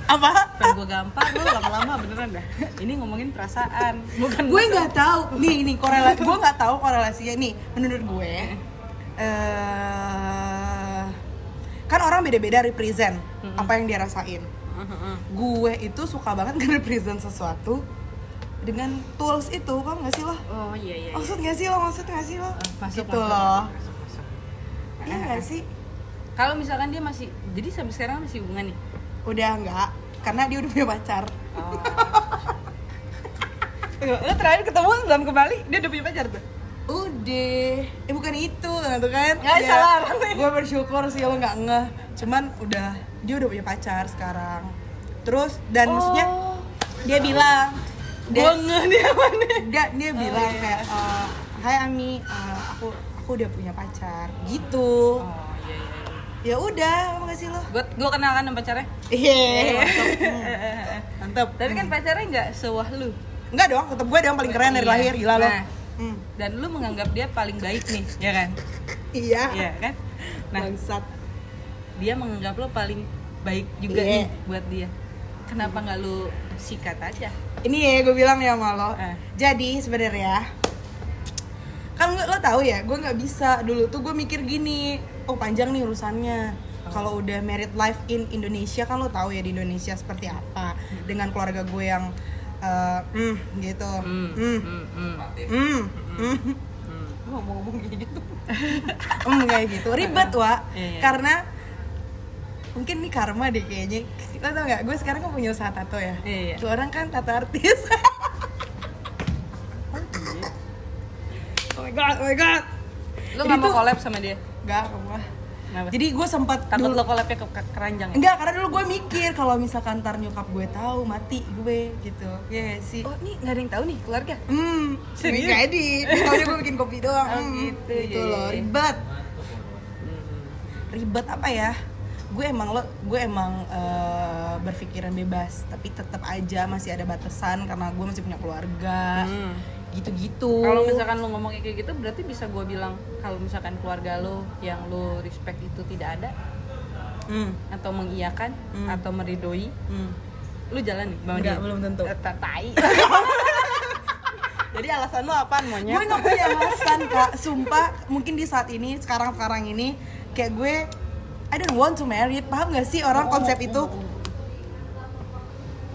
Apa? Bukan gue gampang, lu lama-lama beneran dah. Ini ngomongin perasaan Bukan gue nggak tahu. Nih nih korelasi gue nggak tahu korelasinya. Nih menurut gue eh kan orang beda-beda represent apa yang dia rasain. Gue itu suka banget nge-represent sesuatu dengan tools itu paham gak sih lo? Oh iya iya, iya. maksud gak sih lo? Maksud gak sih lo? Eh, masuk, gitu masuk, loh. masuk, masuk. iya gak sih? Kalau misalkan dia masih Jadi sampai sekarang masih hubungan nih udah nggak karena dia udah punya pacar. Lu terakhir ketemu belum kembali? Dia udah punya pacar tuh? Udah. Eh bukan itu gitu kan. Ya, salah gue bersyukur sih lo nggak ngeh. Cuman udah dia udah punya pacar sekarang. Terus dan maksudnya dia bilang dia ngeh apa nih dia, dia bilang iya. kayak eh, Hai Ami eh, aku aku udah punya pacar. Gitu. Oh ya udah apa gak sih lo? Gue gue kenal kan sama pacarnya. Iya. Mantap. Hmm. mantap. Tapi kan pacarnya nggak sewah lu. Enggak dong tetap gue dong paling keren dari Iya. lahir gila lo. Nah. Hmm. Dan lu menganggap dia paling baik nih Ya kan? Iya. Iya kan? Nah bangsat. dia menganggap lo paling baik juga nih Iya. buat dia. Kenapa nggak lu sikat aja? Ini ya gue bilang ya sama lo. Eh. jadi sebenarnya kan lo, lo tahu ya gue nggak bisa. Dulu tuh gue mikir gini oh panjang nih urusannya. Kalau udah married life in Indonesia kan lo tahu ya di Indonesia seperti apa. Dengan keluarga gue yang eh, hmm gitu. Hmm, hmm. hmm, hmm. hmm. Hmm. Hmm. ngomong-ngomong gitu. Hmm kayak gitu. Ribet wa Iya, iya. karena mungkin nih karma deh kayaknya. Lo tau gak gue sekarang kan punya usaha tato ya. Iya, iya. Tuh orang kan tato artis. Oh my god oh my god. Lu Jadi nggak mau collab sama dia? Enggak, enggak. Kenapa? Jadi gue sempat Takut dulu lo collabnya ke, ke keranjang ya? Enggak, karena dulu gue mikir kalau misalkan ntar nyokap gue tahu mati gue gitu. Iya gak sih? Oh, ini nggak ada yang tahu nih keluarga? Hmm, Serius? Jadi. Soalnya gue bikin kopi doang. Oh, Hmm, gitu, gitu iya, loh, iya. ribet. Ribet apa ya? Gue emang lo, gue emang eh, berpikiran bebas, tapi tetap aja masih ada batasan karena gue masih punya keluarga. Hmm. Gitu-gitu. Kalau misalkan lo ngomongnya kayak gitu, berarti bisa gue bilang kalau misalkan keluarga lo yang lo respect itu tidak ada hmm, atau mengiyakan Hmm. atau meridoi, hmm. lu jalan nih sama Enggak, belum tentu. Eh, ta- Tai. Jadi alasan lo apaan monyet? gue nggak punya alasan kak sumpah mungkin di saat ini sekarang sekarang ini kayak gue I don't want to marry paham gak sih orang konsep itu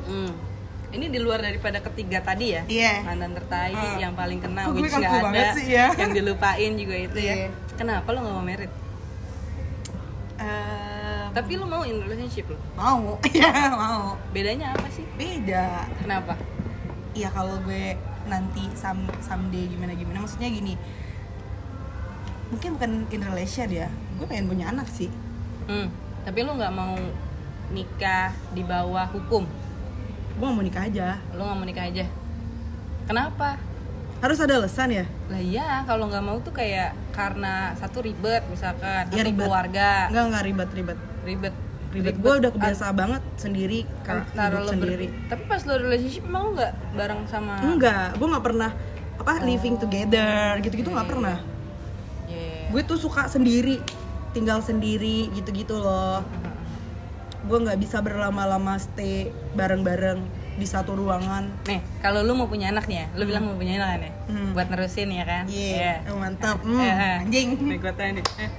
Hmm. Ini di luar daripada ketiga tadi ya? Iya. Mantan tertai Hmm. yang paling kena, gue which nggak ada, sih ya? yang dilupain juga itu Iya. ya. Kenapa lo nggak mau merit? Eh, Tapi lo mau in relationship lo? mau ya mau Bedanya apa sih? beda Kenapa? ya kalau gue nanti some, someday gimana gimana maksudnya gini mungkin bukan in relation ya gue pengen punya anak sih Hmm. Tapi lo nggak mau nikah di bawah hukum? Gue mau nikah aja Lo nggak mau nikah aja? Kenapa? harus ada alasan ya Lah iya, kalau nggak mau tuh kayak karena satu ribet misalkan, Ya, atau ribet. keluarga nggak nggak ribet ribet ribet. ribet gue udah kebiasa banget sendiri antara hidup ber- sendiri Tapi pas lo relationship emang lo nggak bareng sama Enggak, gue nggak pernah apa living together gitu-gitu nggak pernah. Yeah. Gue tuh suka sendiri, tinggal sendiri gitu-gitu loh. Gue nggak bisa berlama-lama stay bareng-bareng di satu ruangan. Nih, kalau lu mau punya anak nih ya, lu bilang mau punya anak ya? Hmm. Buat nerusin ya kan? Iya, Iya. mantap. Hmm, Eh, eh. anjing. Nih gue tanya nih. eh,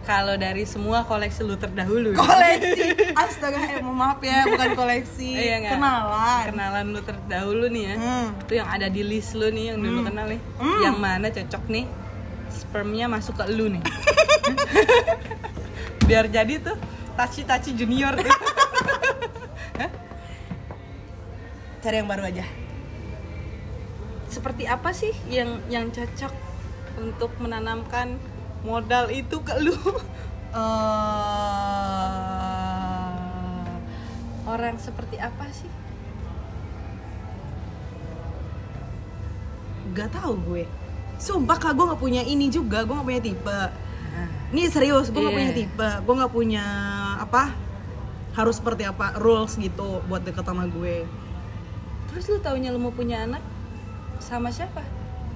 Kalau dari semua koleksi lu terdahulu ya? Koleksi. Astaga, eh, mohon maaf ya, bukan koleksi. Iya? Kenalan. Kenalan lu terdahulu nih ya. Hmm. Itu yang ada di list lu nih yang dulu kenal nih. Hmm. Yang mana cocok nih spermnya masuk ke lu nih. Biar jadi tuh taci-taci junior tuh. Cari yang baru aja. Seperti apa sih yang yang cocok untuk menanamkan modal itu ke lu? Eh, Orang seperti apa sih? gak tahu gue sumpah kak gue nggak punya ini juga gue nggak punya tipe ini serius gue nggak Iya. punya tipe gue nggak punya apa harus seperti apa rules gitu buat deket sama gue. Terus lu taunya lu mau punya anak sama siapa?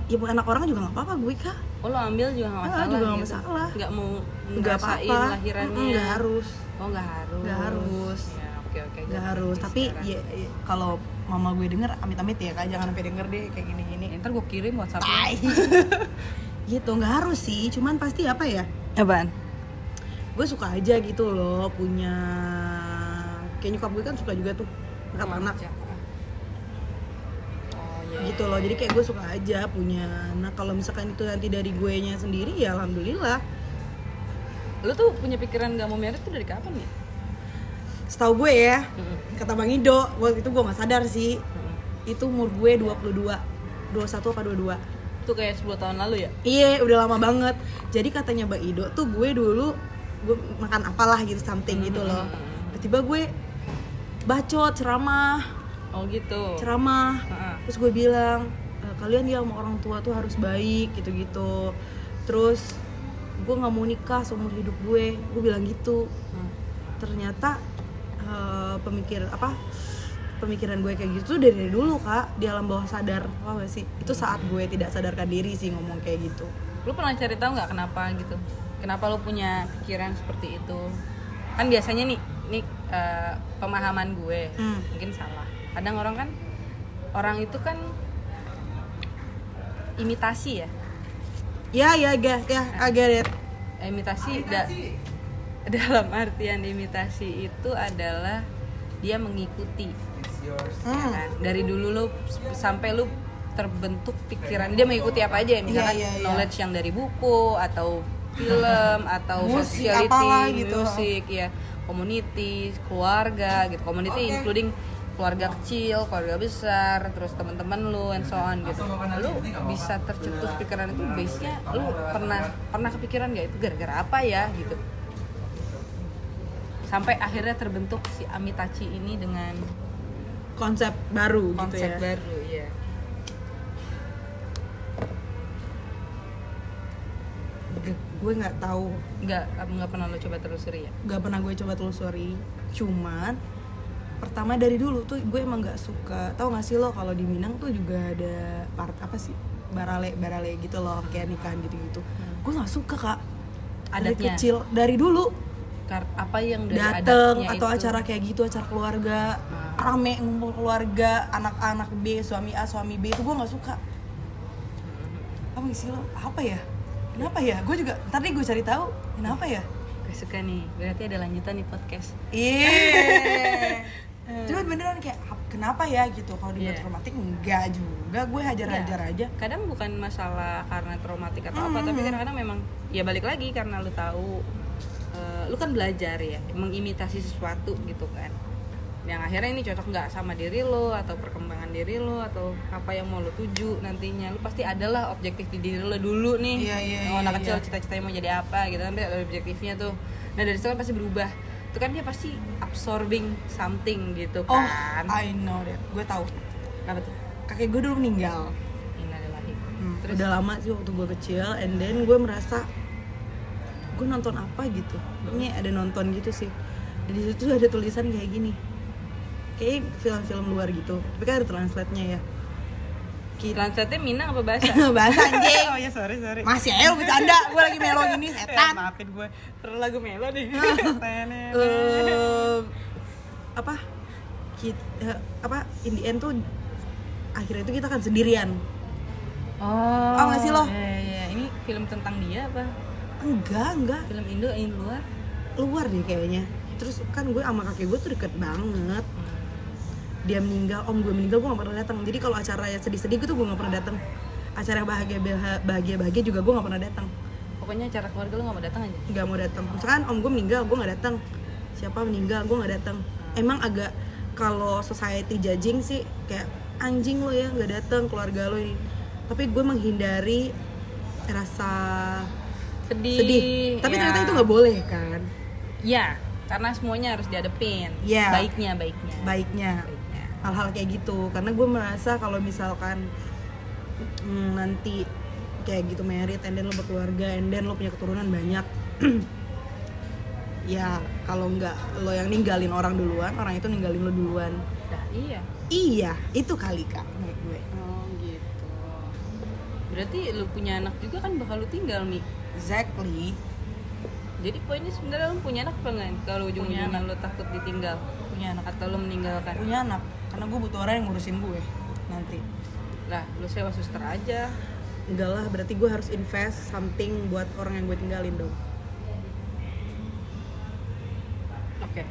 Ya bukan anak orang juga nggak apa-apa gue kak. Oh lo ambil juga nggak Ah, masalah juga nggak gitu? masalah. nggak mau nggak ngerasain apa-apa. Lahirannya. nggak harus. Oh nggak harus. Nggak harus. ya oke oke nggak gua harus. Tapi sekarang. ya, ya, kalau mama gue denger amit-amit ya kak. Jangan sampai denger deh kayak gini-gini. Ya, ntar gue kirim whatsapp gitu nggak harus sih. Cuman pasti apa ya apaan? Gue suka aja gitu loh punya kayak nyokap gue kan suka juga tuh angkat anak. oh iya gitu loh jadi kayak gue suka aja punya. Anak kalau misalkan itu nanti dari gue nya sendiri ya alhamdulillah. Lu tuh punya pikiran gak mau merit tuh dari kapan ya? Setahu gue ya kata bang Ido waktu itu gue nggak sadar sih. Itu umur gue 22 21 apa 22 itu kayak 10 tahun lalu ya Iya, udah lama banget. Jadi katanya Mbak Ido tuh gue dulu gue makan apalah gitu something gitu loh. Tiba-tiba gue bacot ceramah, oh gitu ceramah. Heeh. Terus gue bilang, "E, kalian ya sama orang tua tuh harus baik gitu-gitu. Terus gue nggak mau nikah seumur hidup gue. Gue bilang gitu. Hmm. Ternyata eh, pemikir apa? Pemikiran gue kayak gitu dari dulu kak di alam bawah sadar, apa gak sih? Itu saat gue tidak sadarkan diri sih ngomong kayak gitu. lu pernah cari tahu nggak kenapa gitu kenapa lu punya pikiran seperti itu kan biasanya nih nih eh, pemahaman gue Hmm. mungkin salah kadang orang kan orang itu kan imitasi ya Ya, ya, ya, ya, get it. imitasi da- dalam artian imitasi itu adalah dia mengikuti ya Hmm. kan? dari dulu lu sampai lu terbentuk pikiran dia mengikuti apa aja ya misalkan Iya, iya, iya. knowledge yang dari buku atau film atau Musik, sociality apalah gitu. musik ya community keluarga gitu community including keluarga kecil keluarga besar terus teman-teman lu and so on gitu lu bisa tercetus pikiran itu base nya lu pernah pernah kepikiran gak itu gara-gara apa ya gitu sampai akhirnya terbentuk si Amitachi ini dengan Konsep baru konsep gitu ya. baru ya G- Gue nggak tahu, nggak nggak pernah lo coba telusuri ya nggak pernah gue coba telusuri. Cuman pertama dari dulu tuh gue emang nggak suka. Tahu nggak sih lo kalau di Minang tuh juga ada part apa sih? Barale, barale gitu loh, kayak nikahan gitu-gitu. Gue nggak suka kak. Dari Adatnya? kecil, dari dulu Kar- apa yang dari dateng atau itu? acara kayak gitu acara keluarga Ah. Rame ngumpul keluarga anak-anak B suami A suami B itu gue nggak suka. Apa sih lo? Apa ya? Kenapa ya? Gue juga tadi gue cari tahu kenapa ya? Gak suka nih berarti ada lanjutan nih podcast. Iya. Cuman beneran kayak "Ap- kenapa ya? gitu. Kalau dibuat Iya. traumatik enggak juga. Gue hajar-hajar Iya. aja. Kadang bukan masalah karena traumatik atau apa tapi kadang-kadang memang ya balik lagi karena lu tahu eh, lu kan belajar ya mengimitasi sesuatu gitu kan yang akhirnya ini cocok nggak sama diri lo atau perkembangan diri lo atau apa yang mau lo tuju nantinya? Lu pasti adalah objektif di diri lo dulu nih. Iya, iya, oh, iya, anak kecil iya. cita-citanya mau jadi apa gitu kan ada objektifnya tuh. Nah dari situ kan pasti berubah. Itu kan dia pasti absorbing something gitu oh kan. I know that. Gue tahu. Apa tuh? Kakek gue dulu meninggal. Innalillahi. Hmm, terus? Udah lama sih waktu gue kecil and then gue merasa gue nonton apa gitu? Ini ada nonton gitu sih. Dan di situ ada tulisan kayak gini kayak film-film luar gitu. Tapi kan ada translate-nya ya. Kita translate Minang apa bahasa? Bahasa anjing. Oh ya sorry sorry. Masih lu bercanda. Gue lagi melo gini setan. maafin gue perlu lagu melo nih Eh, apa? Kita apa? In the end tuh akhirnya itu kita kan sendirian. Oh Tau gak sih lo? iya, iya. ini film tentang dia apa? Enggak enggak. Film Indo yang luar. Luar deh kayaknya. Terus kan gue sama kakek gue tuh deket banget dia meninggal om gue meninggal gue gak pernah datang. Jadi kalau acara yang sedih-sedih gitu gue gak pernah datang. Acara yang bahagia bahagia bahagia juga gue gak pernah datang. Pokoknya acara keluarga lu gak mau datang aja? Nggak mau datang. Misalkan om gue meninggal gue nggak datang. Siapa meninggal gue nggak datang. Emang agak kalau society judging sih kayak anjing lo ya nggak datang keluarga lo ini. Tapi gue menghindari rasa sedih sedih. Tapi ya. ternyata itu nggak boleh kan? Ya karena semuanya harus dihadepin Iya. baiknya baiknya. Baiknya. Baiknya hal-hal kayak gitu karena gue merasa kalau misalkan mm, nanti kayak gitu merit and then lo berkeluarga and then lo punya keturunan banyak ya kalau nggak lo yang ninggalin orang duluan orang itu ninggalin lo duluan Nah, iya. iya itu kali kak menurut gue Oh gitu. Berarti lu punya anak juga kan bakal lu tinggal Mi. exactly Jadi poinnya sebenarnya lu punya anak enggak? Kalau ujung-ujungnya lu takut ditinggal punya anak atau lu meninggalkan. punya anak karena gue butuh orang yang ngurusin gue nanti Lah, lu sewa suster aja. enggak lah berarti gue harus invest something buat orang yang gue tinggalin dong Oke.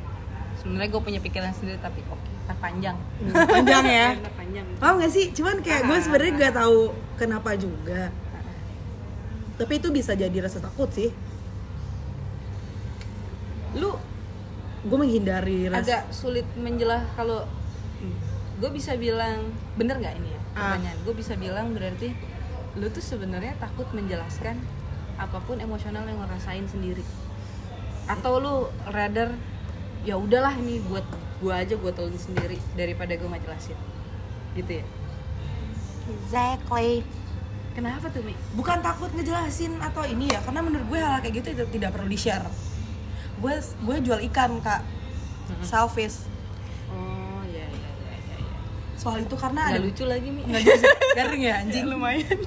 Sebenarnya gue punya pikiran sendiri tapi oke, tak panjang. panjang ya panjang. Oh nggak sih, cuman kayak gue sebenarnya gak tahu kenapa juga. Tapi itu bisa jadi rasa takut sih. Lu Gue menghindari rasa. agak sulit menjelah kalau gue bisa bilang bener nggak ini ya Ah. pertanyaan gue bisa bilang berarti lu tuh sebenarnya takut menjelaskan apa pun emosional yang lo rasain sendiri atau lu rather ya udahlah ini buat gue aja gue tolong sendiri daripada gue jelasin gitu ya Exactly. kenapa tuh mi Bukan takut ngejelasin atau ini ya, karena menurut gue hal kayak gitu itu tidak perlu di share. Gue gue jual ikan kak, selfish. Soal itu karena nggak ada lucu lagi mi nggak jelas. garing ya anjing lumayan.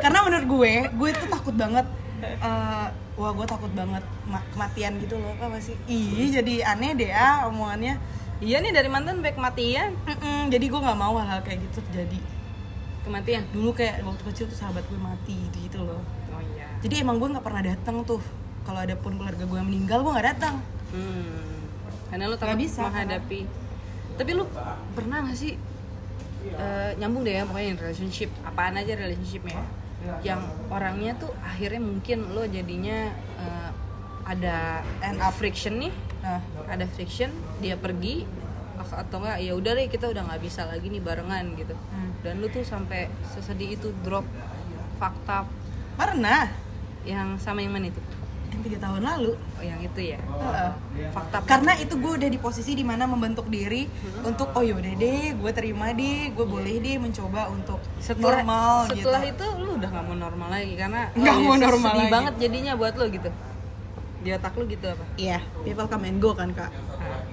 karena menurut gue, gue tuh takut banget. eh, wah gue takut banget ma- kematian gitu loh apa sih? Ih jadi aneh deh ya omongannya. iya nih dari mantan baik kematian Mm-mm, jadi gue nggak mau hal-hal kayak gitu terjadi kematian dulu kayak waktu kecil tuh sahabat gue mati gitu, loh oh iya jadi emang gue nggak pernah datang tuh kalau ada pun keluarga gue yang meninggal gue nggak datang Hmm. Karena takut Nggak bisa, menghadapi. Tapi lu pernah gak sih eh, nyambung deh ya pokoknya relationship apaan aja relationshipnya ya. yang orangnya tuh akhirnya mungkin lo jadinya eh, ada end up friction nih nah ada friction dia pergi atau enggak ya udah deh kita udah nggak bisa lagi nih barengan gitu Hmm. dan lu tuh sampai sesedih itu drop fakta pernah yang sama yang mana itu yang tiga tahun lalu. Oh yang itu ya? Heeh. fakta. Karena itu gue udah di posisi di mana membentuk diri untuk oh yaudah deh gue terima deh gue boleh deh mencoba untuk setelah normal setelah gitu itu lu udah nggak mau normal lagi karena Nggak oh, mau ya, normal sedih lagi. banget jadinya buat lo gitu. Di otak lu gitu apa? Iya people come and go kan kak. Nah,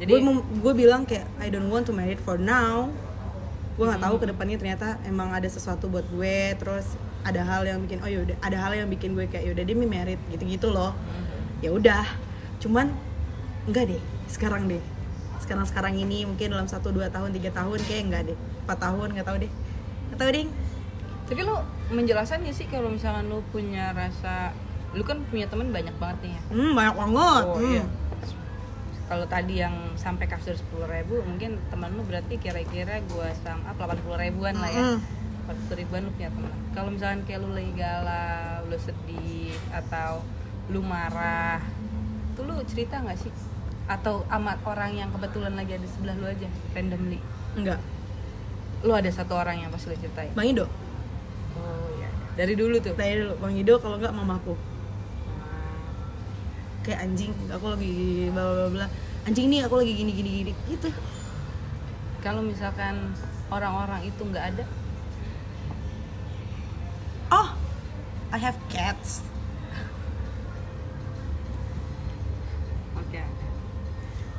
jadi gue bilang kayak I don't want to marry for now. Gue nggak tahu ke depannya ternyata emang ada sesuatu buat gue terus ada hal yang bikin oh yaudah ada hal yang bikin gue kayak yaudah demi merit gitu gitu loh. Ya udah. Cuman enggak deh sekarang deh. Sekarang sekarang ini mungkin dalam satu dua tahun tiga tahun kayak enggak deh. Empat tahun nggak tahu deh. Nggak tahu ding. Tapi lo menjelaskan gak sih kalau misalnya lo punya rasa lu kan punya temen banyak banget nih ya? Hmm, banyak banget. Oh, iya. hmm. iya. kalau tadi yang sampai kasur sepuluh ribu mungkin teman lu berarti kira-kira gue sama delapan puluh ribuan lah ya. -hmm 400 ribuan lu punya teman. Kalau misalkan kayak lu lagi galau lu sedih atau lu marah tuh lu cerita nggak sih? Atau amat orang yang kebetulan lagi ada sebelah lu aja randomly? Enggak lu ada satu orang yang pasti lu ceritain? Bang Ido. Oh iya, iya dari dulu tuh? Dari dulu. Bang Ido kalau enggak mamaku. Ah. Kayak anjing aku lagi bla bla bla. Anjing nih aku lagi gini gini gini. Gitu. Kalau misalkan orang-orang itu nggak ada I have cats. Oke.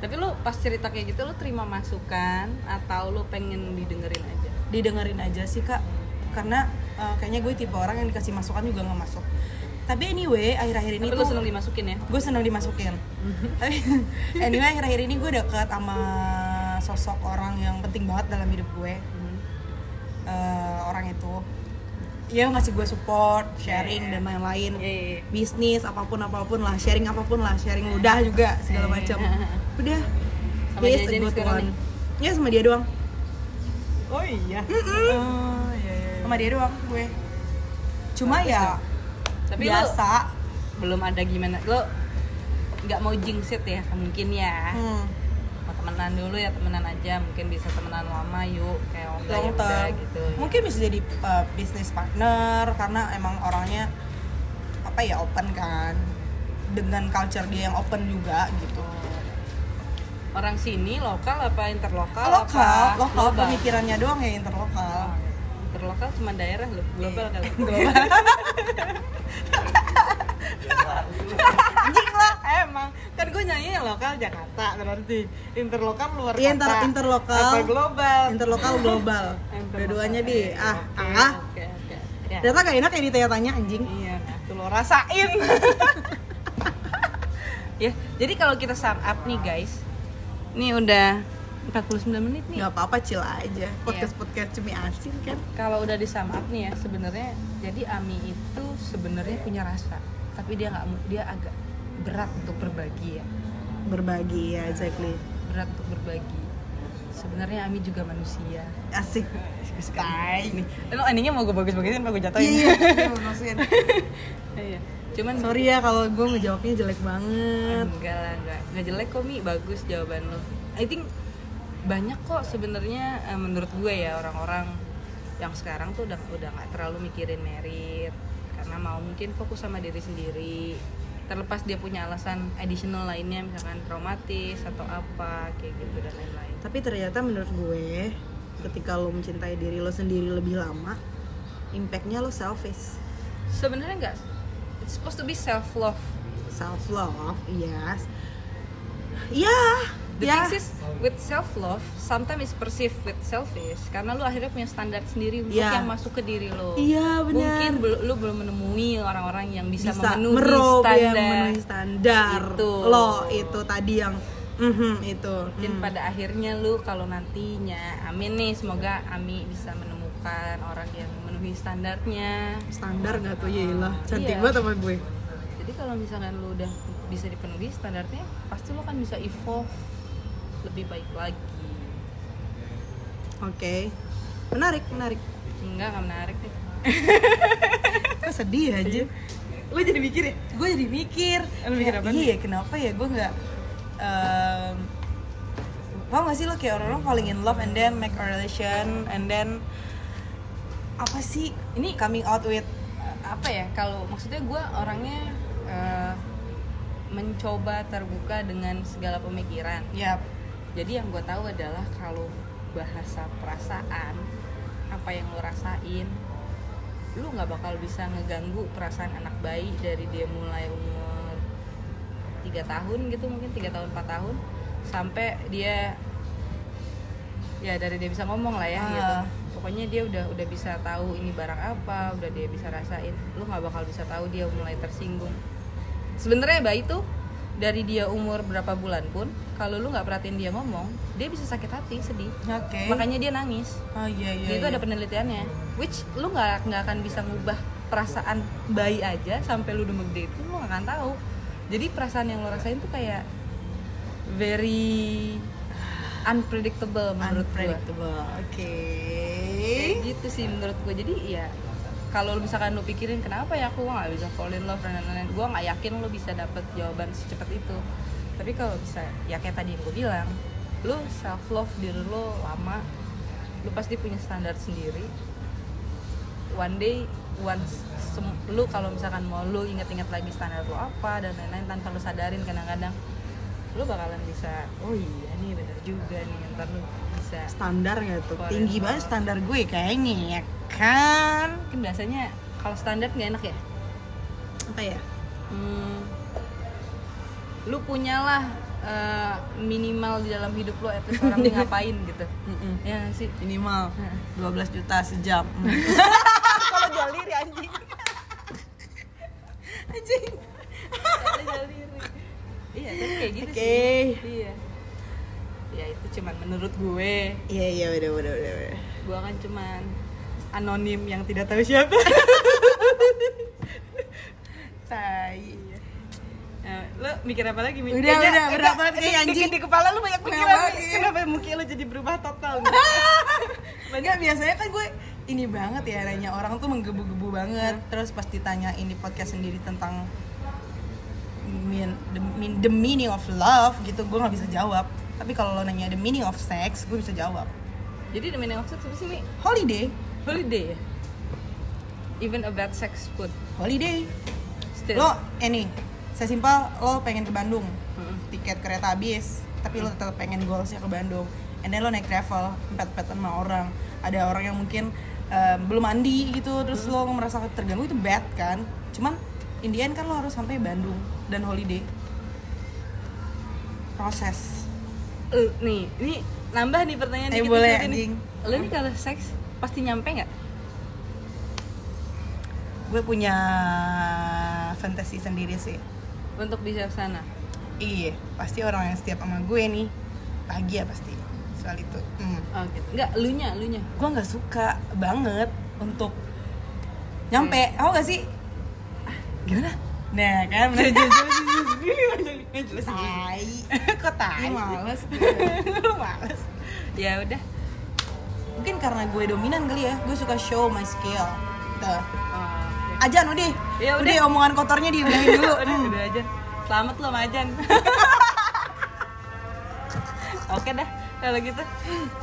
Tapi lu pas cerita kayak gitu lu terima masukan atau lu pengen didengerin aja? didengerin aja sih kak. Karena uh, kayaknya gue tipe orang yang dikasih masukan juga nggak masuk. Tapi anyway akhir-akhir ini Tapi tuh seneng dimasukin ya? gue senang dimasukin. Tapi anyway akhir-akhir ini gue deket sama sosok orang yang penting banget dalam hidup gue. Eh, orang itu ya ngasih gue support sharing dan lain-lain iya. bisnis apa pun apa pun lah sharing apa pun lah sharing ludah juga segala macam udah Sama he is dia good one. ya sama dia doang Oh iya. Oh iya iya. sama dia doang gue cuma ya Tapi biasa lu belum ada gimana? Lu nggak mau jingsit ya mungkin ya. hmm. Temenan dulu ya temenan aja. Mungkin bisa temenan lama yuk. Kayak oh ya udah term. gitu. mungkin bisa jadi uh, business partner karena emang orangnya apa ya open kan. Dengan culture dia yang open juga gitu. Orang sini lokal apa interlokal? Lokal apa? lokal. Global? pemikirannya doang ya interlokal. Oh, interlokal cuma daerah loh global kali. Anjing. lah emang. Kan gue nyanyi yang lokal Jakarta berarti interlokal luar Iya, kota. inter- interlokal. apa global? Interlokal global. Dua-duanya di Oke, ah oke, ah. oke oke ya. ternyata gak enak ya ditanya-tanya anjing. Iya tuh lo rasain. Ya jadi kalau kita sum up nih guys ini udah 49 menit nih. Nggak apa-apa chill aja. Podcast podcast cumi asin kan? Kalau udah di sum up nih ya sebenarnya jadi Ami itu sebenarnya punya rasa tapi dia nggak dia agak berat untuk berbagi ya? Berbagi ya exactly. berat untuk berbagi. Sebenarnya Ami juga manusia. Asik. Sekali lo endingnya mau gue bagus-bagusin apa gue jatuhin? Iya iya maksudnya Iya. cuman sorry ya kalau gue ngejawabnya jelek banget. Enggak lah enggak. Enggak jelek kok mi. Bagus jawaban lo I think banyak kok sebenarnya eh, menurut gue ya orang-orang yang sekarang tuh udah udah nggak terlalu mikirin merit. Karena mau mungkin fokus sama diri sendiri terlepas dia punya alasan additional lainnya misalkan traumatis atau apa kayak gitu dan lain-lain. Tapi ternyata menurut gue ketika lo mencintai diri lo sendiri lebih lama impactnya lo selfish. Sebenarnya enggak it's supposed to be self love self love yes. Ya The ya thing is with self love, sometimes it's perceived with selfish karena lu akhirnya punya standar sendiri untuk Iya. yang masuk ke diri lo. Iya, benar. Mungkin bel- lu belum menemui orang-orang yang bisa, bisa memenuhi merob standar. yang memenuhi standar Itu. lo itu tadi yang mhm itu Mungkin Hmm. pada akhirnya lu kalau nantinya, amin nih, semoga Ami bisa menemukan orang yang memenuhi standarnya. standar gak tuh cantik Iya. banget sama gue Jadi kalau misalkan lu udah bisa dipenuhi standarnya, pasti lu kan bisa evolve lebih baik lagi. oke. Menarik menarik. Enggak, nggak menarik deh. kok sedih aja lo jadi mikir ya? Gue jadi mikir. Lu mikir apaan? iya kenapa ya gue nggak em, tau gak sih lo kayak orang-orang falling in love and then make a relation and then apa sih? Ini coming out with apa ya? Kalau maksudnya gue orangnya eh, mencoba terbuka dengan segala pemikiran. Ya jadi yang gue tahu adalah kalau bahasa perasaan apa yang lo rasain lu nggak bakal bisa ngeganggu perasaan anak bayi dari dia mulai umur tiga tahun gitu mungkin tiga tahun 4 tahun sampai dia ya dari dia bisa ngomong lah ya Ah. gitu pokoknya dia udah udah bisa tahu ini barang apa udah dia bisa rasain lu nggak bakal bisa tahu dia mulai tersinggung sebenarnya bayi tuh dari dia umur berapa bulan pun kalau lu nggak perhatiin dia ngomong dia bisa sakit hati sedih. Oke. Makanya dia nangis. Oh iya iya dia itu iya. ada penelitiannya. Which lu nggak nggak akan bisa ngubah perasaan bayi aja sampai lu udah gede itu lu nggak akan tahu. Jadi perasaan yang lu rasain tuh kayak very unpredictable menurut unpredictable oke. Kayak gitu sih menurut gue jadi ya kalau misalkan lu pikirin kenapa ya aku nggak bisa fall in love dan lain-lain. Gue nggak yakin lu bisa dapet jawaban secepat itu. Tapi kalau bisa ya kayak tadi yang gue bilang lu self love diri lu lama lu pasti punya standar sendiri. One day once lu kalau misalkan mau lu inget-inget lagi standar lu apa dan lain-lain tanpa lu sadarin kadang-kadang lu bakalan bisa oh iya nih bener juga nih ntar lu bisa standar nggak tuh tinggi banget standar gue kayaknya ya kan? Mungkin biasanya kalau standar nggak enak ya? Apa ya? Hmm, lu punyalah eh, minimal di dalam hidup lu at least orang nih ngapain gitu. Mm-mm. ya sih? Minimal 12 juta sejam. Kalau jalir ya anjing. Anjing. Kalau jalir. Iya tapi kayak gitu Oke. sih iya ya itu cuman menurut gue iya iya udah udah udah udah gue kan cuman anonim yang tidak tahu siapa tai Nah, lo mikir apa lagi? Mi? Udah, Kayaknya- udah, berat enggak, banget kayak di- anjing. Di, di kepala lu banyak pikiran. Gitu? Kenapa muka lo jadi berubah total? Enggak biasanya kan gue ini banget ya nanya orang tuh menggebu-gebu banget terus pas ditanyain di podcast sendiri tentang mean, the, mean- the meaning of love gitu gue nggak bisa jawab. Tapi kalau lo nanya the meaning of sex gue bisa jawab. Jadi the meaning of sex apa sih, Mi? holiday. Holiday? Even a bad sex food. Holiday. Still. Lo eh nih saya simpel lo pengen ke Bandung. Mm-mm. tiket kereta habis tapi lo tetap pengen goalsnya ke Bandung. And then lo naik travel empat empat sama orang. Ada orang yang mungkin em, belum mandi gitu terus lo merasa terganggu itu bad kan? Cuman in the end kan lo harus sampai Bandung dan holiday proses Eh, nih ini nambah nih pertanyaan Eh, dikit boleh, nih, nih. anjing. Lo nih kalau seks pasti nyampe nggak? gue punya fantasi sendiri sih Untuk bisa ke sana. iya pasti orang yang setiap sama gue nih bahagia pasti soal itu hmm. Oh gitu. Enggak, lu nya, lu nya. gue nggak suka banget untuk nyampe tau gak sih gimana? Nah kan bener. Tai. Kok tai males males. Ya udah. mungkin karena gue dominan kali ya. Gue suka show my skill tuh. Oh, oke. ajan udah Ya udah. udah omongan kotornya dibilangin dulu. Udah, udah aja. Selamat lo sama Ajan. Oke dah, kalau gitu.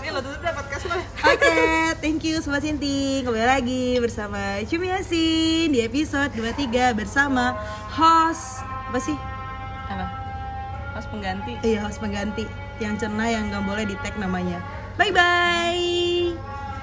Ini lo tutup dah podcast lo. Oke, thank you Sobat Sinting Kembali lagi bersama Cumi Yasin Di episode 23 bersama host Apa sih? Apa? Pas pengganti. Iya, host pengganti Yang cerna yang gak boleh di tag namanya Bye-bye